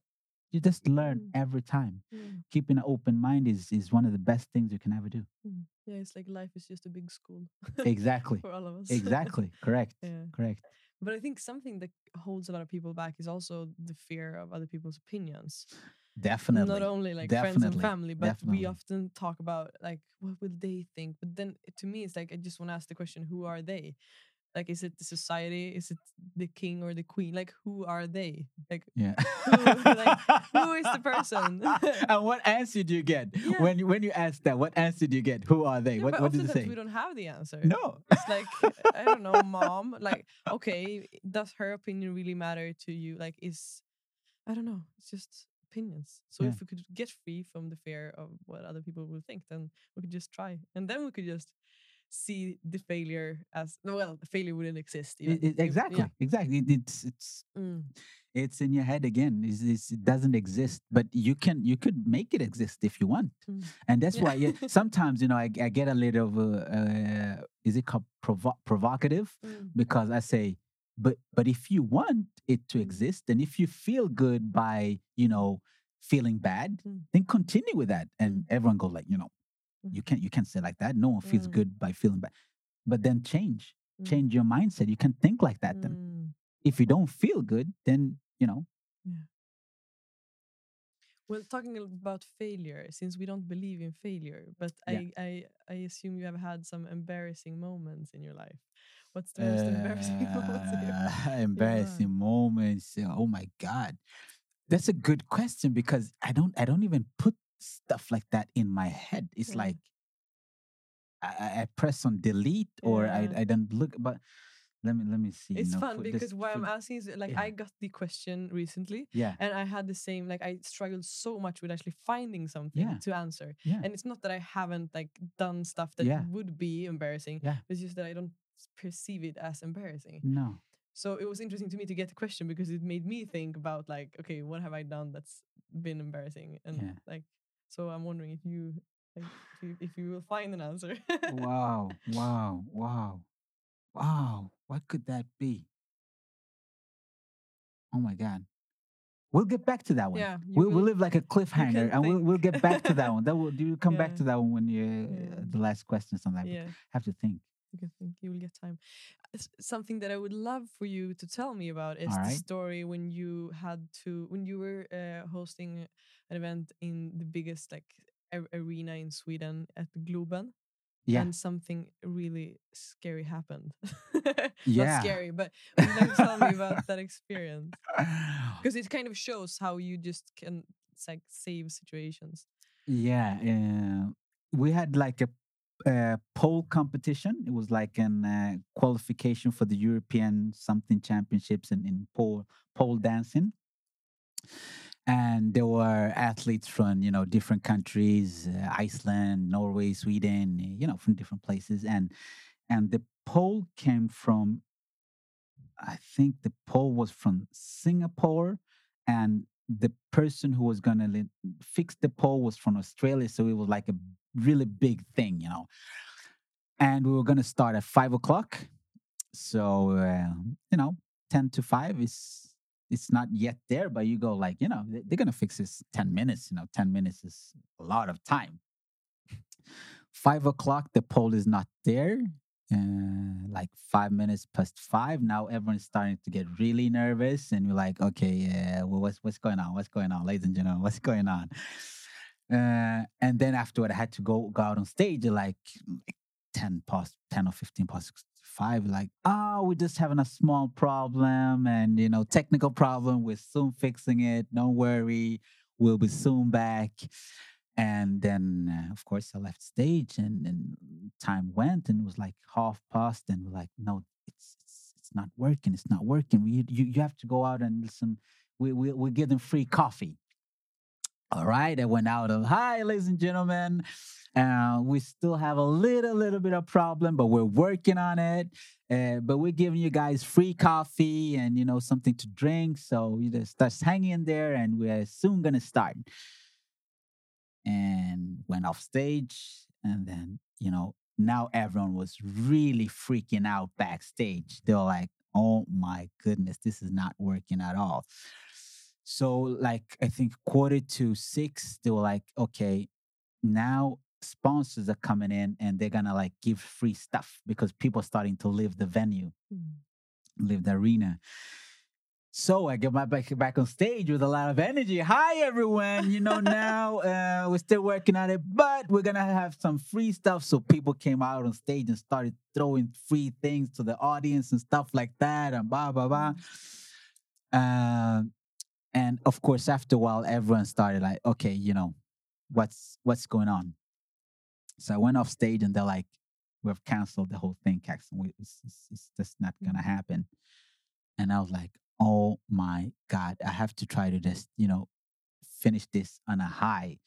you just learn Mm. every time keeping an open mind is is one of the best things you can ever do. Mm. Yeah, it's like life is just a big school Exactly. for all of us. Exactly. Correct. yeah. Correct. But I think something that holds a lot of people back is also the fear of other people's opinions. Definitely. Not only like friends and family, but Definitely. we often talk about like what will they think? But then to me, it's like I just want to ask the question: Who are they? Like, is it the society? Is it the king or the queen? Like, who are they? Like, yeah. like, who is the person? and what answer do you get Yeah. when you when you ask that? What answer do you get? Who are they? Yeah, what what did they say? we don't have the answer. No. It's like I don't know, mom. Like, okay, does her opinion really matter to you? Like, is I don't know. It's just opinions. So Yeah. if we could get free from the fear of what other people will think, then we could just try, and then we could just see the failure as no well. The failure wouldn't exist. I- Even. I- If- exactly. yeah. Exactly. It- It's it's Mm, it's in your head again. It's, it's, it doesn't exist, but you can you could make it exist if you want. mm, And that's Yeah. why yeah, sometimes you know I, I get a little uh, uh, is it called provo- provocative mm, because I say, but but if you want it to Mm. exist, and if you feel good by you know feeling bad, Mm. then continue with that. And everyone go like, you know, Mm. you can't you can't say like that. No one feels Mm. good by feeling bad. But then change, Mm. change your mindset. You can think like that. Then mm. if you don't feel good, then you know, Yeah. Well, talking about failure, since we don't believe in failure, but Yeah. I, I, I assume you have had some embarrassing moments in your life. What's the most embarrassing moments Uh, embarrassing moments. uh, Oh my god, that's a good question because I don't I don't even put stuff like that in my head. It's Yeah. like I, I- press on delete or Yeah. I I don't look. But let me let me see. It's know, fun for because why I'm asking is like yeah. I got the question recently yeah and I had the same like I struggled so much with actually finding something Yeah. to answer. yeah And it's not that I haven't like done stuff that Yeah. would be embarrassing. Yeah. It's just that I don't perceive it as embarrassing. no So it was interesting to me to get the question because it made me think about like, okay, what have I done that's been embarrassing? And like, so I'm wondering if you, if you, if you will find an answer. wow wow wow wow what could that be? Oh my god. we'll get back to that one. Yeah, we'll, we'll live like a cliffhanger, and we'll we'll get back to that one. That will you come back to that one when you Yeah. the last questions on that. Yeah, have to think. you can think you will get time. S- Something that I would love for you to tell me about is the story when you had to when you were uh, hosting an event in the biggest like a- arena in Sweden at Globen. Yeah, and something really scary happened. Yeah. Not scary, but like tell me about that experience? Because it kind of shows how you just can like save situations. yeah. Uh, we had like a, uh pole competition. It was like an uh, qualification for the European something championships in in pole pole dancing. And there were athletes from you know different countries uh, iceland norway sweden you know from different places. And and the pole came from i think the pole was from singapore. And the person who was gonna li- fix the pole was from australia. So it was like a really big thing you know. And we were gonna start at five o'clock. So uh, you know 10 to 5 is it's not yet there, but you go like, you know, they- they're gonna fix this 10 minutes. You know, 10 minutes is a lot of time. Five o'clock, the pole is not there. Uh, like five minutes past five. Now everyone's starting to get really nervous, and you're like, okay, yeah, well, what's what's going on? What's going on, ladies and gentlemen? What's going on? Uh, and then afterward, I had to go go out on stage at like, 10 past 10 or 15 past five like oh we're just having a small problem and you know technical problem. We're soon fixing it. Don't worry. We'll be soon back. And then uh, of course i left stage and, and time went and it was like half past and we're like no it's it's, it's not working. It's not working. We, you, you have to go out and listen. We, we, we give them free coffee all right, I went out of hi, ladies and gentlemen. Uh, we still have a little, little bit of problem, but we're working on it. Uh, but we're giving you guys free coffee and you know something to drink. So you just just hang in there, and we're soon gonna start. And went off stage, and then you know now everyone was really freaking out backstage. They were like, "Oh my goodness, this is not working at all." So, like, I think quarter to six, they were like, okay, now sponsors are coming in and they're gonna like give free stuff because people are starting to leave the venue, leave the arena. So I get my back back on stage with a lot of energy. Hi everyone, you know now uh, we're still working on it, but we're gonna have some free stuff. So people came out on stage and started throwing free things to the audience and stuff like that, and blah blah blah. Uh, and of course after a while everyone started like okay you know what's what's going on? So i went off stage and they're like we've canceled the whole thing Caxton. It's, it's, it's just not mm. gonna happen. And i was like oh my god i have to try to just you know finish this on a high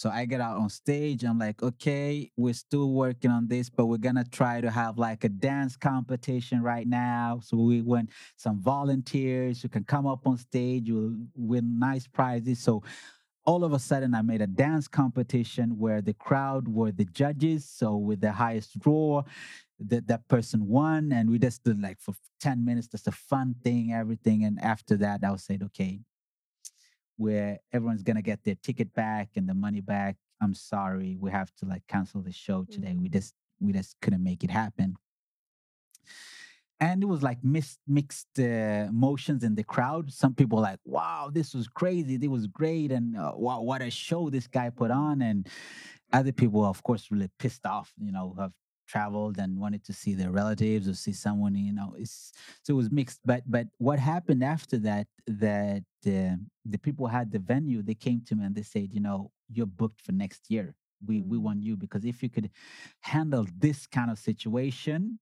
so i get out on stage i'm like okay we're still working on this but we're gonna try to have like a dance competition right now. So we went some volunteers who can come up on stage you'll win nice prizes. So all of a sudden i made a dance competition where the crowd were the judges so with the highest roar that that person won and we just did like for 10 minutes just a fun thing everything and after that i was said okay where everyone's gonna get their ticket back and the money back i'm sorry we have to like cancel the show today we just we just couldn't make it happen and it was like mixed mixed uh, emotions in the crowd. Some people were like, "Wow, this was crazy! It was great!" and uh, "Wow, what a show this guy put on!" And other people, of course, really pissed off. You know, have traveled and wanted to see their relatives or see someone. You know, it's so it was mixed. But but what happened after that? That uh, the people had the venue. They came to me and they said, "You know, you're booked for next year. We we Mm. want you because if you could handle this kind of situation."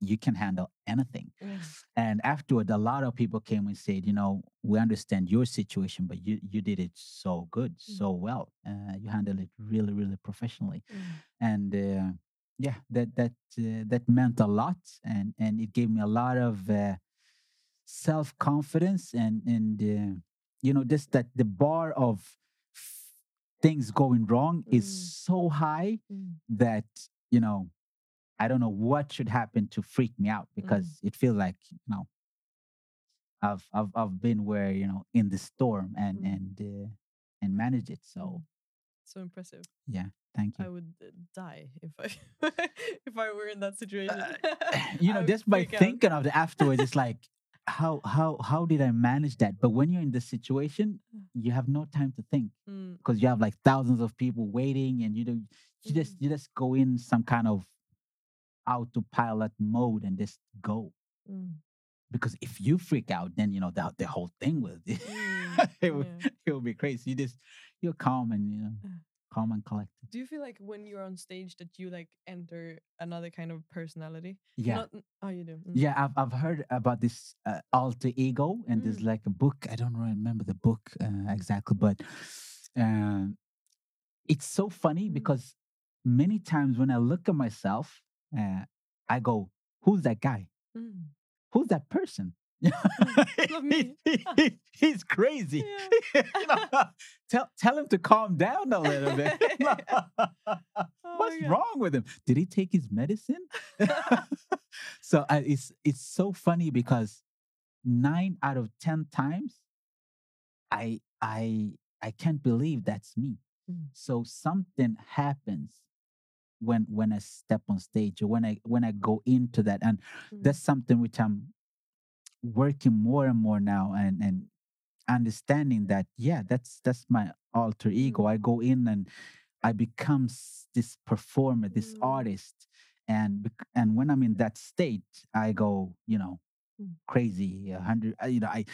You can handle anything. Yeah. And afterward, a lot of people came and said, you know, we understand your situation, but you you did it so good, so well. Uh, you handled it really, really professionally, Mm. and uh, yeah, that that uh, that meant a lot, and and it gave me a lot of uh, self confidence, and and uh, you know, just that the bar of f- things going wrong is Mm. so high Mm. that you know I don't know what should happen to freak me out because it feels like you know I've I've I've been where you know in the storm and Mm. and uh, and managed it. So So impressive. yeah, thank you. I would uh, die if I if I were in that situation. Uh, you know, just by freak out. thinking of it afterwards, it's like, how how how did I manage that? But when you're in the situation, you have no time to think Mm, because you have like thousands of people waiting, and you do you just Mm. you just go in some kind of autopilot mode and just go. mm, Because if you freak out, then you know the the whole thing will mm, it will yeah. it will be crazy. You just you're calm and you know Uh. calm and collected. Do you feel like when you're on stage that you like enter another kind of personality? Yeah. Not, oh, you do. Mm. Yeah, I've I've heard about this uh, alter ego, and there's Mm. like a book. I don't remember the book uh, exactly, but um, it's so funny Mm. because many times when I look at myself, uh, I go, "Who's that guy? Mm. Who's that person?" Not me. he's crazy. You know, tell tell him to calm down a little bit. Oh What's God. wrong with him? Did he take his medicine? so I, it's it's so funny because nine out of ten times, I I I can't believe that's me. Mm. So something happens when when I step on stage or when I when I go into that, and Mm. that's something which I'm working more and more now, and and understanding that yeah, that's that's my alter ego. I go in and I become this performer, this Mm. artist, and and when I'm in that state, I go, you know, Mm. crazy. A hundred, uh, you know, I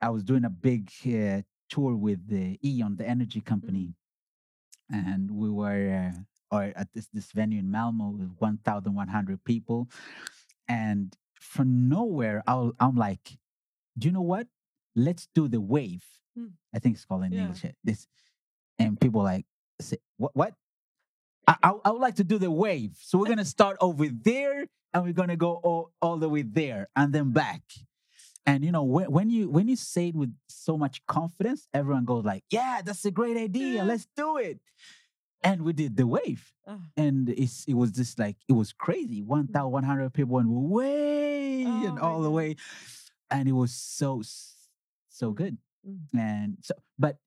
I was doing a big uh, tour with the Eon, the energy company, and we were uh, or at this this venue in Malmo with 1,100 people, and from nowhere, I'll, I'm like, do you know what? Let's do the wave. Mm. I think it's called in Yeah. English. This, and people like say, what? What? I, I, I would like to do the wave. So we're gonna start over there, and we're gonna go all, all the way there, and then back. And you know when, when you when you say it with so much confidence, everyone goes like, "Yeah, that's a great idea. Yeah. Let's do it." And we did the wave, and it's it was just like it was crazy. One thousand one hundred people and way Oh and all the way, and it was so so Mm. good. Mm. And so, but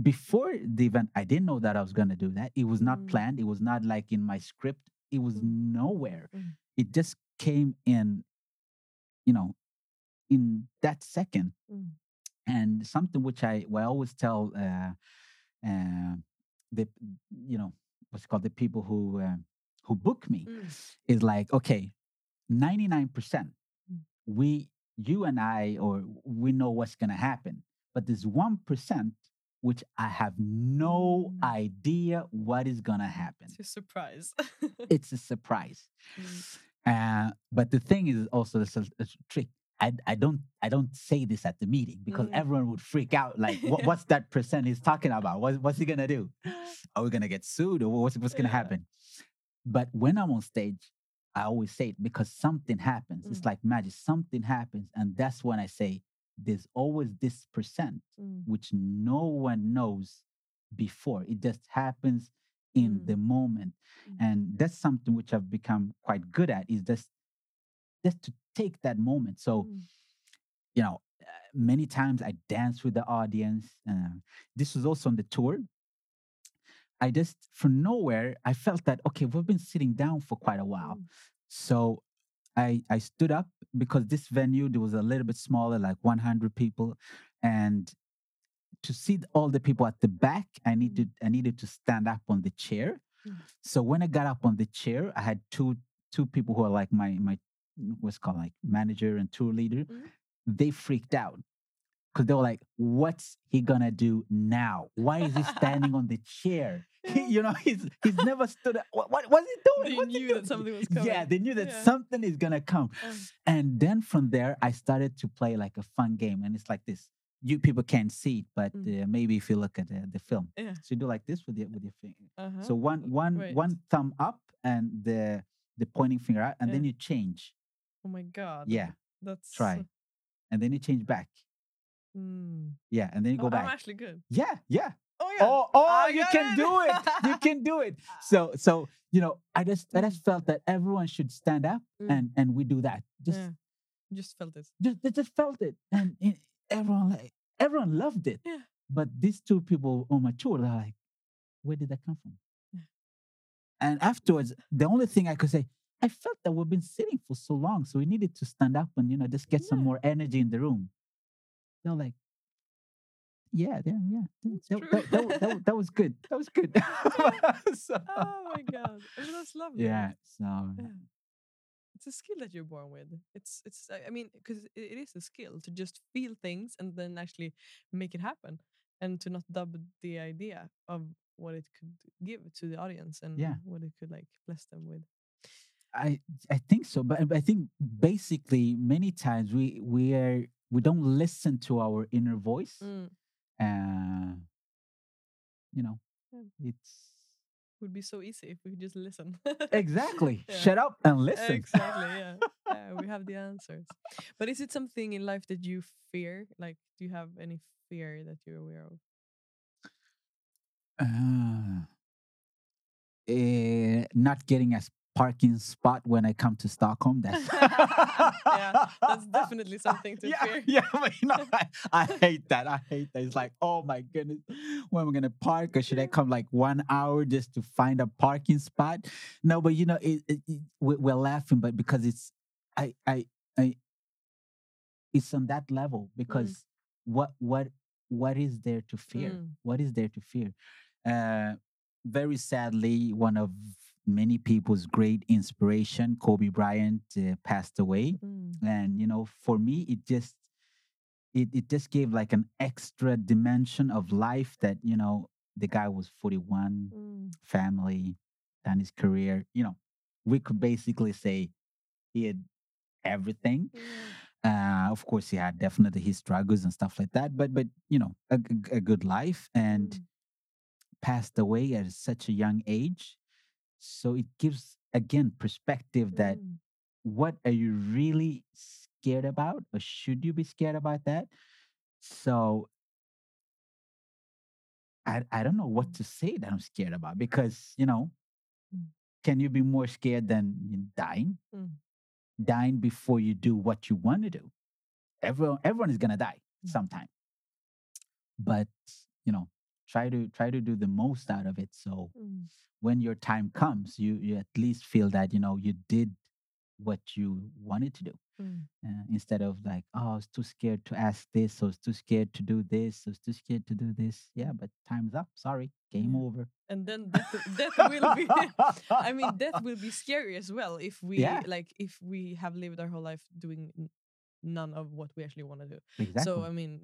before the event, I didn't know that I was gonna do that. It was not Mm. planned. It was not like in my script. It was Mm. nowhere. Mm. It just came in, you know, in that second. Mm. And something which I, well, I always tell uh, uh, the, you know, what's it called the people who uh, who book me Mm. is like, okay, ninety nine percent, Mm. we, you and I, or we know what's gonna happen, but there's one percent which I have no Mm. idea what is gonna happen. It's a surprise. It's a surprise. Mm. Uh, but the thing is also there's a, a trick. I, I don't I don't say this at the meeting because Mm. everyone would freak out. Like, what, what's that percent he's talking about? What, what's he gonna do? Are we gonna get sued or what's what's gonna Yeah. happen? But when I'm on stage, I always say it because something happens. It's Mm. like magic. Something happens, and that's when I say there's always this percent Mm. which no one knows before. It just happens in Mm. the moment. Mm. And that's something which I've become quite good at is just just to take that moment. So, Mm. you know, uh, many times I dance with the audience. Uh, this was also on the tour. I just, from nowhere, I felt that, okay, we've been sitting down for quite a while. Mm. So I I stood up because this venue there was a little bit smaller, like 100 people, and to see all the people at the back, I needed I needed to stand up on the chair. Mm. So when I got up on the chair, I had two two people who are like my my what's called like manager and tour leader. Mhm. They freaked out because they were like, "What's he gonna do now? Why is he standing on the chair? He- you know, he's he's never stood. up. What, what what's he doing? They What's knew doing?" that something was Yeah, they knew that Yeah. something is gonna come. Um, And then from there, I started to play like a fun game, and it's like this. You people can't see it, but Mm. uh, maybe if you look at the, the film, Yeah. so you do like this with your with your finger. uh-huh. So one one Wait. one thumb up and the the pointing finger out, and then you change. Oh my god. Yeah, That's try, and then you change back. Mm. Yeah, and then you Oh, go I'm back. actually good. Yeah, yeah. Oh yeah. Oh, oh, I you can it. do it. You can do it. So, so you know, I just, I Mm. just felt that everyone should stand up, Mm. and and we do that. Just Yeah. Just felt it. just they just felt it, and it, everyone like everyone loved it. Yeah. But these two people on my tour, they're like, where did that come from? Yeah. And afterwards, the only thing I could say, I felt that we've been sitting for so long, so we needed to stand up and you know just get some more energy in the room. They're like, yeah, yeah, yeah. That, that, that, that, that was good. That was good. So- Oh my god, I mean, that's lovely. yeah. So Yeah. It's a skill that you're born with. It's it's. I I mean, because it, it is a skill to just feel things and then actually make it happen, and to not dub the idea of what it could give to the audience and Yeah. what it could like bless them with. I I think so, but I think basically many times we we are we don't listen to our inner voice. Mm. Uh, you know, Yeah. it's Would be so easy if we could just listen. exactly Yeah. shut up and listen. Exactly. Yeah. yeah. We have the answers. But is it something in life that you fear? Like, do you have any fear that you're aware of? Uh, eh, not getting a s- parking spot when I come to Stockholm. That's Yeah, that's definitely something to yeah, fear. Yeah, but you know, I, I hate that. I hate that. It's like, oh my goodness, when am I gonna park? Or should I come like one hour just to find a parking spot? No, but you know, it, it, it- we- we're laughing, but because it's, I, I, I, it's on that level because what, what, what is there to fear? Mm. What is there to fear? Uh, very sadly, one of many people's great inspiration, Kobe Bryant, uh, passed away Mm. and you know for me it just it, it just gave like an extra dimension of life that you know the guy was 41 Mm. family done his career you know we could basically say he had everything uh of course he had definitely his struggles and stuff like that but but you know a good life and Mm. passed away at such a young age so it gives again perspective that Mm. what are you really scared about or should you be scared about that so i, I don't know what to say that i'm scared about because you know Mm. can you be more scared than dying Mm. dying before you do what you want to do everyone everyone is going to die Mm. sometime but you know try to try to do the most out of it so Mm. when your time comes you you at least feel that you know you did what you wanted to do Mm. uh, instead of like oh i was too scared to ask this i was too scared to do this i was too scared to do this yeah but time's up sorry game Yeah. over And then death, death will be. I mean, death will be scary as well if we Yeah. like if we have lived our whole life doing none of what we actually want to do. exactly So I mean,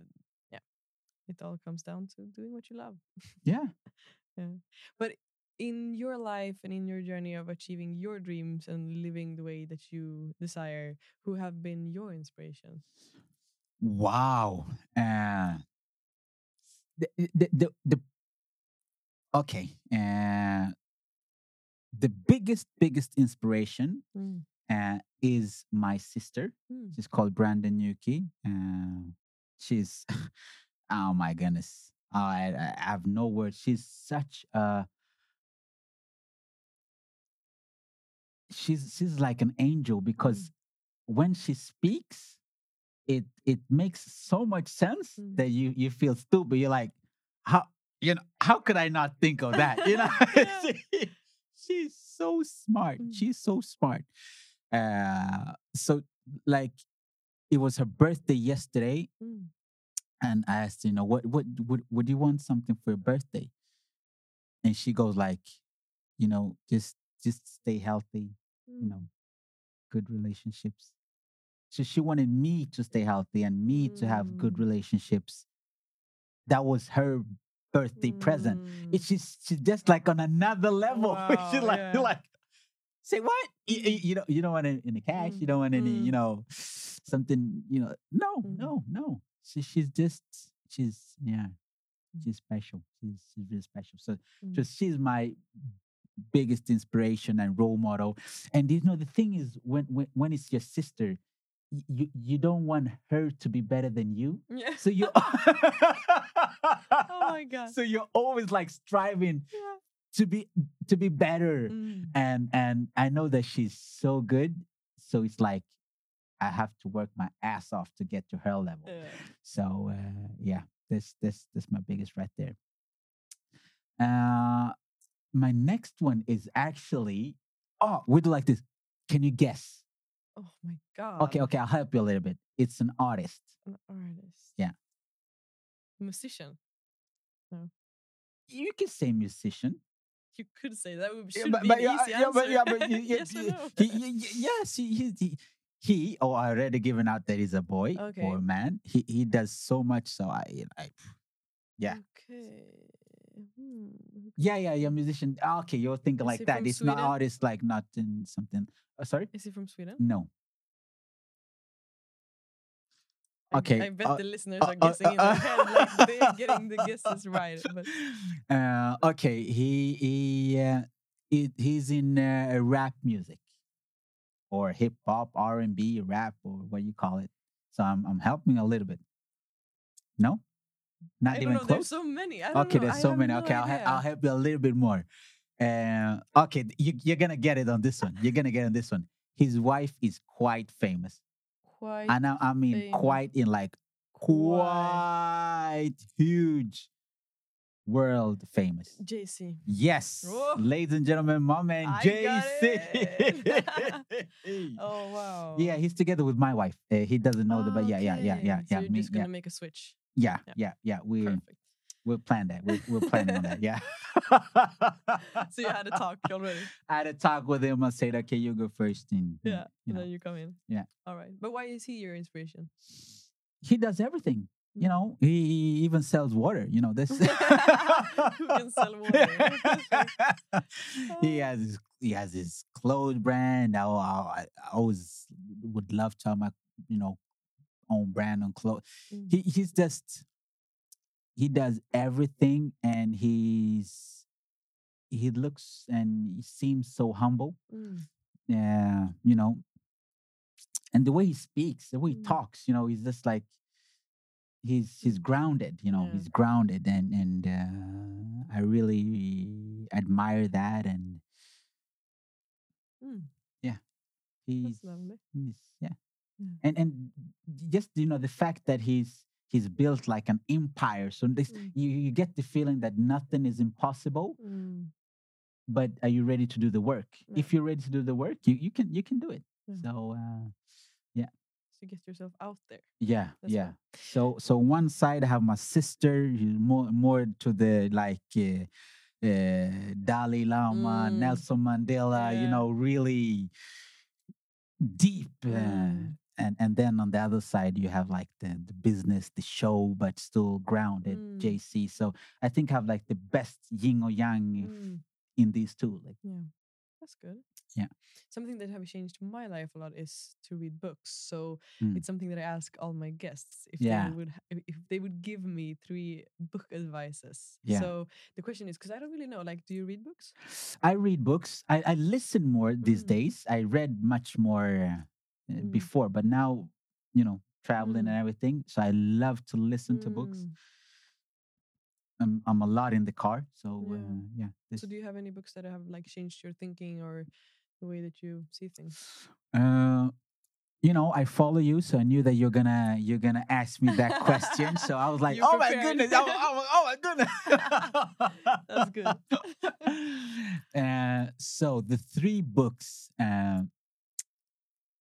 it all comes down to doing what you love. yeah Yeah. But in your life and in your journey of achieving your dreams and living the way that you desire, who have been your inspirations? wow uh the, the, the, the okay uh the biggest biggest inspiration Mm. uh, is my sister Mm. She's called Brandon Yuki. Uh, she's, oh my goodness. Oh, I, I have no words. She's such a, she's she's like an angel because when she speaks, it it makes so much sense Mm. that you you feel stupid. You're like, how you know how could I not think of that? You know, She- she's so smart. Mm. She's so smart. Uh, so like it was her birthday yesterday Mm. And I asked, you know, what what would would you want something for your birthday? And she goes like, you know, just just stay healthy, you Mm. know, good relationships. So she wanted me to stay healthy and me to have good Mm. relationships. That was her birthday present. Mm. It's just she's just like on another level. she's Wow, like yeah. like say what? You, you, you don't you don't want any, any cash, you Mm, don't want any, mm. you know, something, you know. No, Mm. no, no. She, she's just she's yeah, she's special. She's she's really special. So Mm. just she's my biggest inspiration and role model. And you know the thing is when when, when it's your sister, you you don't want her to be better than you. Yeah. So you oh my god. So you're always like striving Yeah. to be to be better Mm. and and i know that she's so good so it's like I have to work my ass off to get to her level. Yeah. So uh, yeah, this this this is my biggest right there. Uh, my next one is actually oh, we do like this. Can you guess? Oh my god. Okay, okay, I'll help you a little bit. It's an artist. An artist. Yeah. Musician. No. You can say musician. You could say that would Yeah, but, be but yeah, easy yeah, but yeah, answer. but you- yes or you- he, he- he- yes, he, he, he, he. Oh, I already given out that he's a boy Okay. or a man. He he does so much. So I, I yeah. Okay. Hmm. yeah, yeah, yeah, musician. Ah, Okay, you're thinking Is like that. It's not artist, like not in something. Uh, sorry, Is he from Sweden? no. Okay, I bet uh, the listeners uh, are uh, guessing in uh, their head, like they're getting the guesses right. But Uh, okay, he he uh, he, he's in uh, rap music or hip hop, R and B, rap, or what you call it. So I'm I'm helping a little bit. No, not even know. There's close. so many. Okay, know. there's I so many. no Okay, I'll, idea. I'll help you a little bit more. Uh, okay, you, you're gonna get it on this one. You're gonna get it on this one. His wife is quite famous, Quite. and I, I mean famous. quite in like quite huge, world famous. Jay-Z. Yes, Oh. ladies and gentlemen, my man I Jay-Z. Oh wow. Yeah, he's together with my wife. Uh, he doesn't know that, but yeah, yeah, yeah, yeah, So yeah, you're me- just gonna yeah, make a switch. yeah, Yeah. yeah, yeah. We Perfect. we'll plan that. We're, we're planning on that. Yeah. So you had a talk already. I had a talk with him. I said, "Okay, you go first. And Yeah. you and know, then you come in. Yeah. All right. But why is he your inspiration? he does everything. You Mm. know, he, even sells water. You know this. Who can sell water? he has his, he has his clothes brand. I, I, I always would love to have my you know own brand on clothes. Mm. He he's just he does everything, and he's he looks and he seems so humble. Mm. Yeah, you know, and the way he speaks, the way he Mm. talks, you know, he's just like he's he's grounded. You know, Yeah. he's grounded, and and uh, I really admire that. And Mm. he's, That's lovely. he's yeah, Yeah. and and just you know the fact that he's he's built like an empire. So this Mm. you you get the feeling that nothing is impossible. Mm. But are you ready to do the work? Yeah. If you're ready to do the work, you, you can you can do it. Yeah. So uh, To get yourself out there. Yeah, That's yeah. right. So so one side I have my sister, more more to the like uh, uh, Dalai Lama, Mm. Nelson Mandela. You know, really deep. Uh, Mm. and and then on the other side you have like the the business, the show, but still grounded. Mm. Jay-Z. So I think I have like the best yin or yang Mm. in these two. Like Yeah. That's good. Yeah. Something that have changed my life a lot is to read books. So Mm. it's something that I ask all my guests if Yeah. they would if- they would give me three book advices. Yeah. So the question is because I don't really know. Like, do you read books? I read books. I, I listen more these Mm. days. I read much more uh, Mm. before, but now, you know, traveling Mm. and everything. So I love to listen to books. Mm. I'm, I'm a lot in the car. So Yeah. uh, yeah. So do you have any books that have like changed your thinking or the way that you see things? uh, you know, I follow you, so I knew that you're gonna you're gonna ask me that question. so I was like, oh my goodness, oh, oh, oh my goodness. That's good. Uh, so the three books, uh,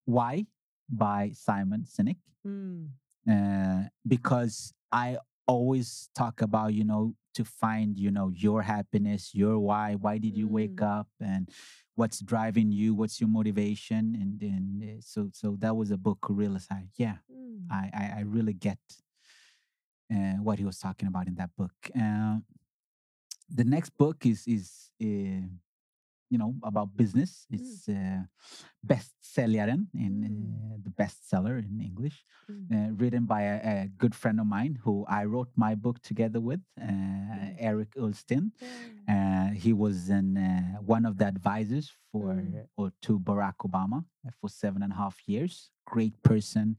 Why by Simon Sinek, Mm. uh, because I always talk about, you know, to find, you know, your happiness, your why. Why did you wake Mm. up, and what's driving you? What's your motivation? And then uh, so so that was a book. Realized, I yeah, Mm. I I, I really get uh, what he was talking about in that book. Uh, the next book is is uh, you know about business. It's uh, Bestsäljaren in Mm. uh, the bestseller in English, Mm. uh, written by a, a good friend of mine who I wrote my book together with, uh, Mm. Eric Ulstein. Uh, he was an, uh, one of the advisors for Mm. or to Barack Obama for seven and a half years. Great person,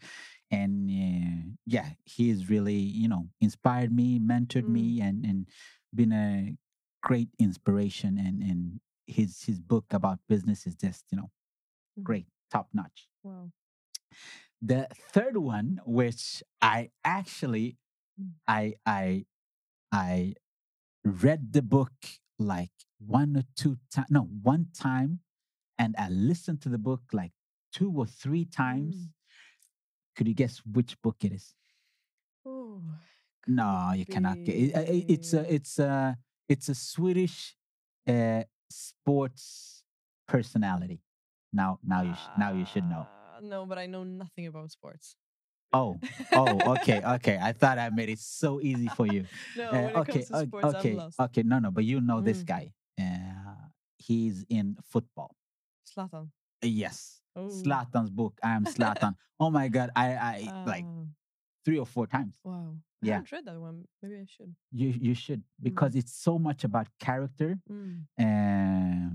and uh, yeah, he has really you know inspired me, mentored Mm. me, and and been a great inspiration. And and his his book about business is just you know Mhm. great, top notch. Wow. the third one, which I actually, Mm. I I I read the book like one or two times, no, one time, and I listened to the book like two or three times. Mm. Could you guess which book it is? Oh, No, you cannot get it. I- I- It's a it's a it's a Swedish uh, sports personality. Now now you sh- now you should know. Ah, No, but I know nothing about sports. Oh oh okay okay. I thought I made it so easy for you. no, Uh, when it okay comes to sports, okay I'm lost. okay. No no, but you know this Mm. guy. Uh, he's in football. Zlatan. Uh, Yes. Oh. Zlatan's book. I am Zlatan. oh my god. I I like Ah, three or four times. wow. Yeah. I haven't read that one. Maybe I should. You you should because it's so much about character Mm, uh,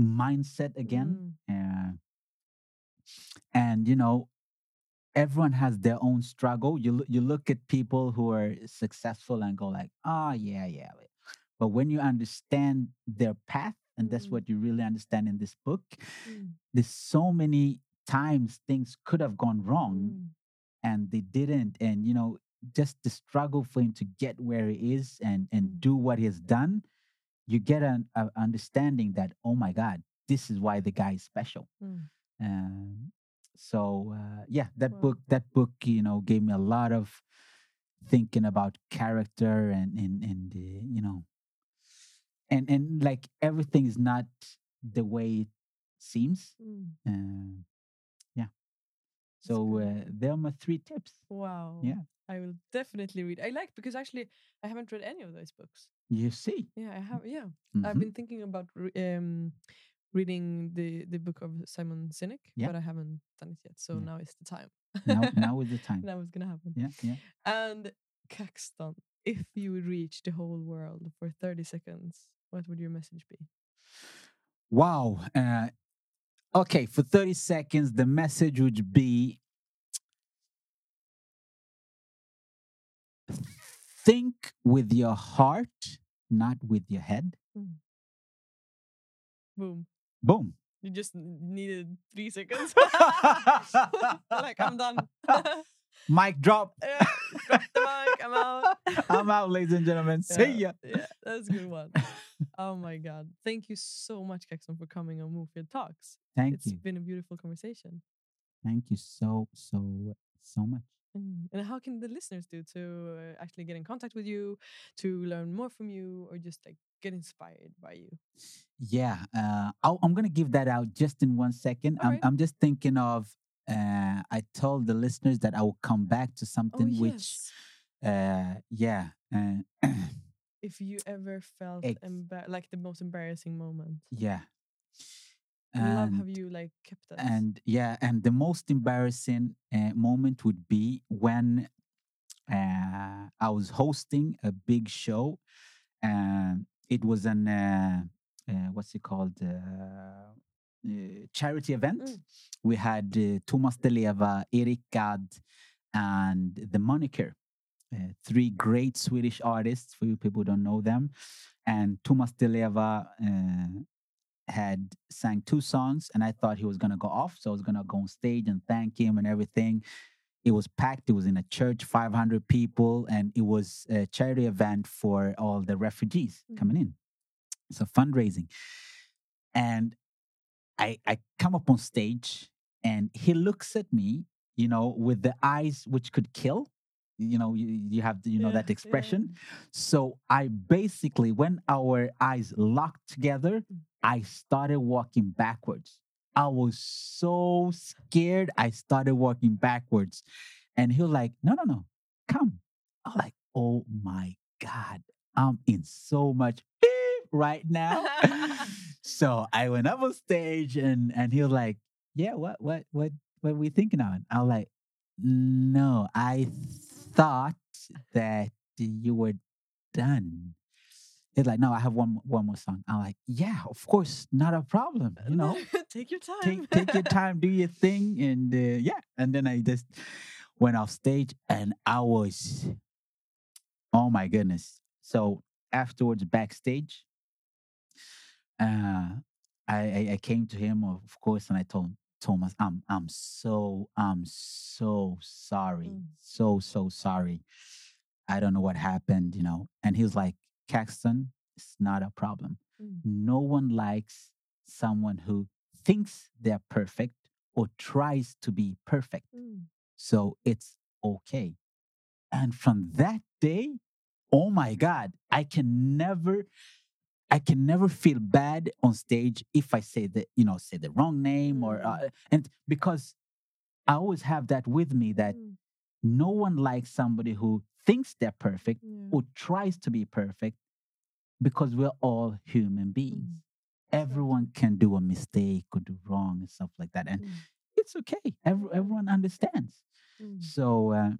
mindset again. mm, Uh, and you know, everyone has their own struggle. You you look at people who are successful and go like, "Oh yeah, yeah." But when you understand their path, and that's Mm. what you really understand in this book, mm, there's so many times things could have gone wrong mm, and they didn't. And you know, just the struggle for him to get where he is and and Mm. do what he has done, you get an a understanding that oh my god, this is why the guy is special. mm. Um, so uh, yeah, that Wow. book that book you know gave me a lot of thinking about character and and and uh, you know and and like everything is not the way it seems. Mm. So uh, there are my three tips. Wow. Yeah. I will definitely read. I like because actually I haven't read any of those books. You see, Yeah, I have. Yeah, I've Mhm. been thinking about re- um, reading the the book of Simon Sinek, Yeah. but I haven't done it yet. So Yeah. now is the time. now now is the time. now it's gonna happen. Yeah, yeah. And Caxton, if you would reach the whole world for thirty seconds, what would your message be? Wow. Uh, okay, for 30 seconds, the message would be think with your heart, not with your head. Hmm. Boom. Boom. You just needed three seconds. like I'm done. Mic drop. yeah, drop the mic. I'm out. I'm out, ladies and gentlemen. See ya. Yeah, that's a good one. Oh my god. Thank you so much, Caxton, for coming on Mofjärd Talks. Thank It's you. It's been a beautiful conversation. Thank you so, so, so much. Mm. And how can the listeners do to uh, actually get in contact with you, to learn more from you, or just like get inspired by you? Yeah, uh, I'll, I'm gonna give that out just in one second. I'm, Alright. I'm just thinking of. Uh, I told the listeners that I will come back to Oh, something which, uh, yeah, uh, If you ever felt Ex- embar- like the most embarrassing moment, yeah, I love have you like kept that? and yeah, and the most embarrassing uh, moment would be when uh, I was hosting a big show, and it was an uh, uh, what's it called? Uh, uh, charity event. Mm. We had uh, Thomas Di Leva, Eric Gadd, and the Moniker, uh, three great Swedish artists. For you people who don't know them, and Thomas Di Leva uh, had sang two songs, and I thought he was gonna go off, so I was gonna go on stage and thank him and everything. It was packed. It was in a church, 500 people, and it was a charity event for all the refugees Mm. coming in. So fundraising, and I I come up on stage, and he looks at me, you know, with the eyes which could kill. You know, you, you have you know Yeah, that yeah. expression. So I basically, when our eyes locked together, Mm. I started walking backwards. I was so scared. I started walking backwards. And he was like, no, no, no, come. I was like, oh my God, I'm in so much right now. so I went up on stage and and he was like, yeah, what, what, what, what we thinking on? I was like, no, I thought that you were done. He's like, no, I have one one more song. I'm like, yeah, of course, not a problem. You know, take your time. take take your time, do your thing, and uh, yeah. And then I just went off stage, and I was, oh my goodness. So afterwards, backstage, uh, I, I I came to him, of course, and I told him, Thomas, I'm I'm so I'm so sorry. Mm. So so sorry. I don't know what happened, you know. And he was like, Caxton, it's not a problem. Mm. No one likes someone who thinks they're perfect or tries to be perfect. Mm. So it's okay. And from that day, oh my God, I can never, I can never feel bad on stage if I say the, you know, say the wrong name or, Mm. uh, and because I always have that with me that Mm. no one likes somebody who thinks they're perfect or tries to be perfect because we're all human beings. Mm. Everyone can do a mistake or do wrong and stuff like that. And Mm. it's okay. Every, everyone understands. Mm. So uh,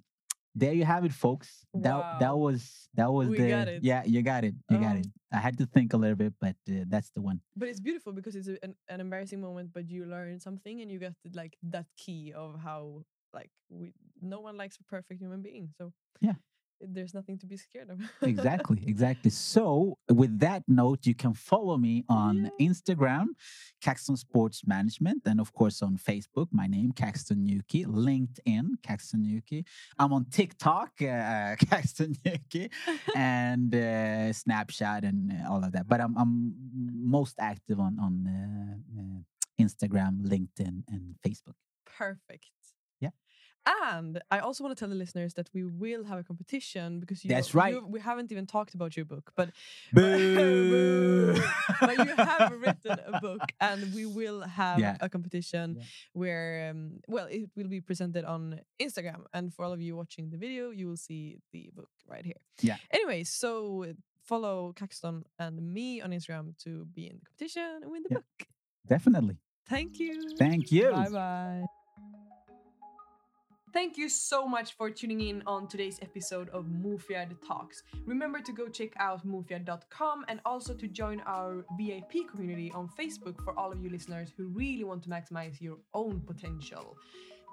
there you have it, folks. That that was that was We the got yeah. You got it. You got Um, it. I had to think a little bit, but uh, that's the one. But it's beautiful because it's a, an, an embarrassing moment, but you learn something and you get like that key of how like we no one likes a perfect human being. So Yeah. There's nothing to be scared of. exactly exactly so with that note you can follow me on Yeah. instagram caxton sports management and of course on facebook my name caxton yuki linkedin caxton yuki i'm on tiktok uh, caxton yuki and uh, snapchat and uh, all of that but i'm, I'm most active on on uh, uh, instagram linkedin and facebook Perfect. Yeah. And I also want to tell the listeners that we will have a competition because you, That's right. you we haven't even talked about your book, but Boo! but you have written a book, and we will have Yeah. a competition Yeah. where, um, well, it will be presented on Instagram. And for all of you watching the video, you will see the book right here. Yeah. Anyway, so follow Caxton and me on Instagram to be in the competition and win the Yeah. book. definitely Thank you. thank you Bye bye. Thank you so much for tuning in on today's episode of Mofjärd Talks. Remember to go check out mufiad.com and also to join our VIP community on Facebook for all of you listeners who really want to maximize your own potential.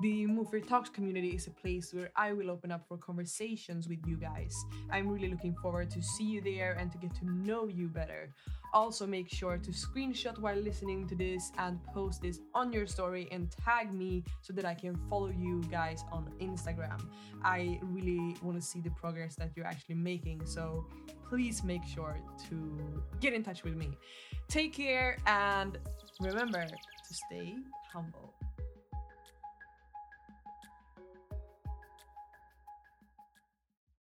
The Mofjärd Talks community is a place where I will open up for conversations with you guys. I'm really looking forward to see you there and to get to know you better. Also, make sure to screenshot while listening to this and post this on your story and tag me so that I can follow you guys on Instagram. I really want to see the progress that you're actually making, so please make sure to get in touch with me. Take care and remember to stay humble.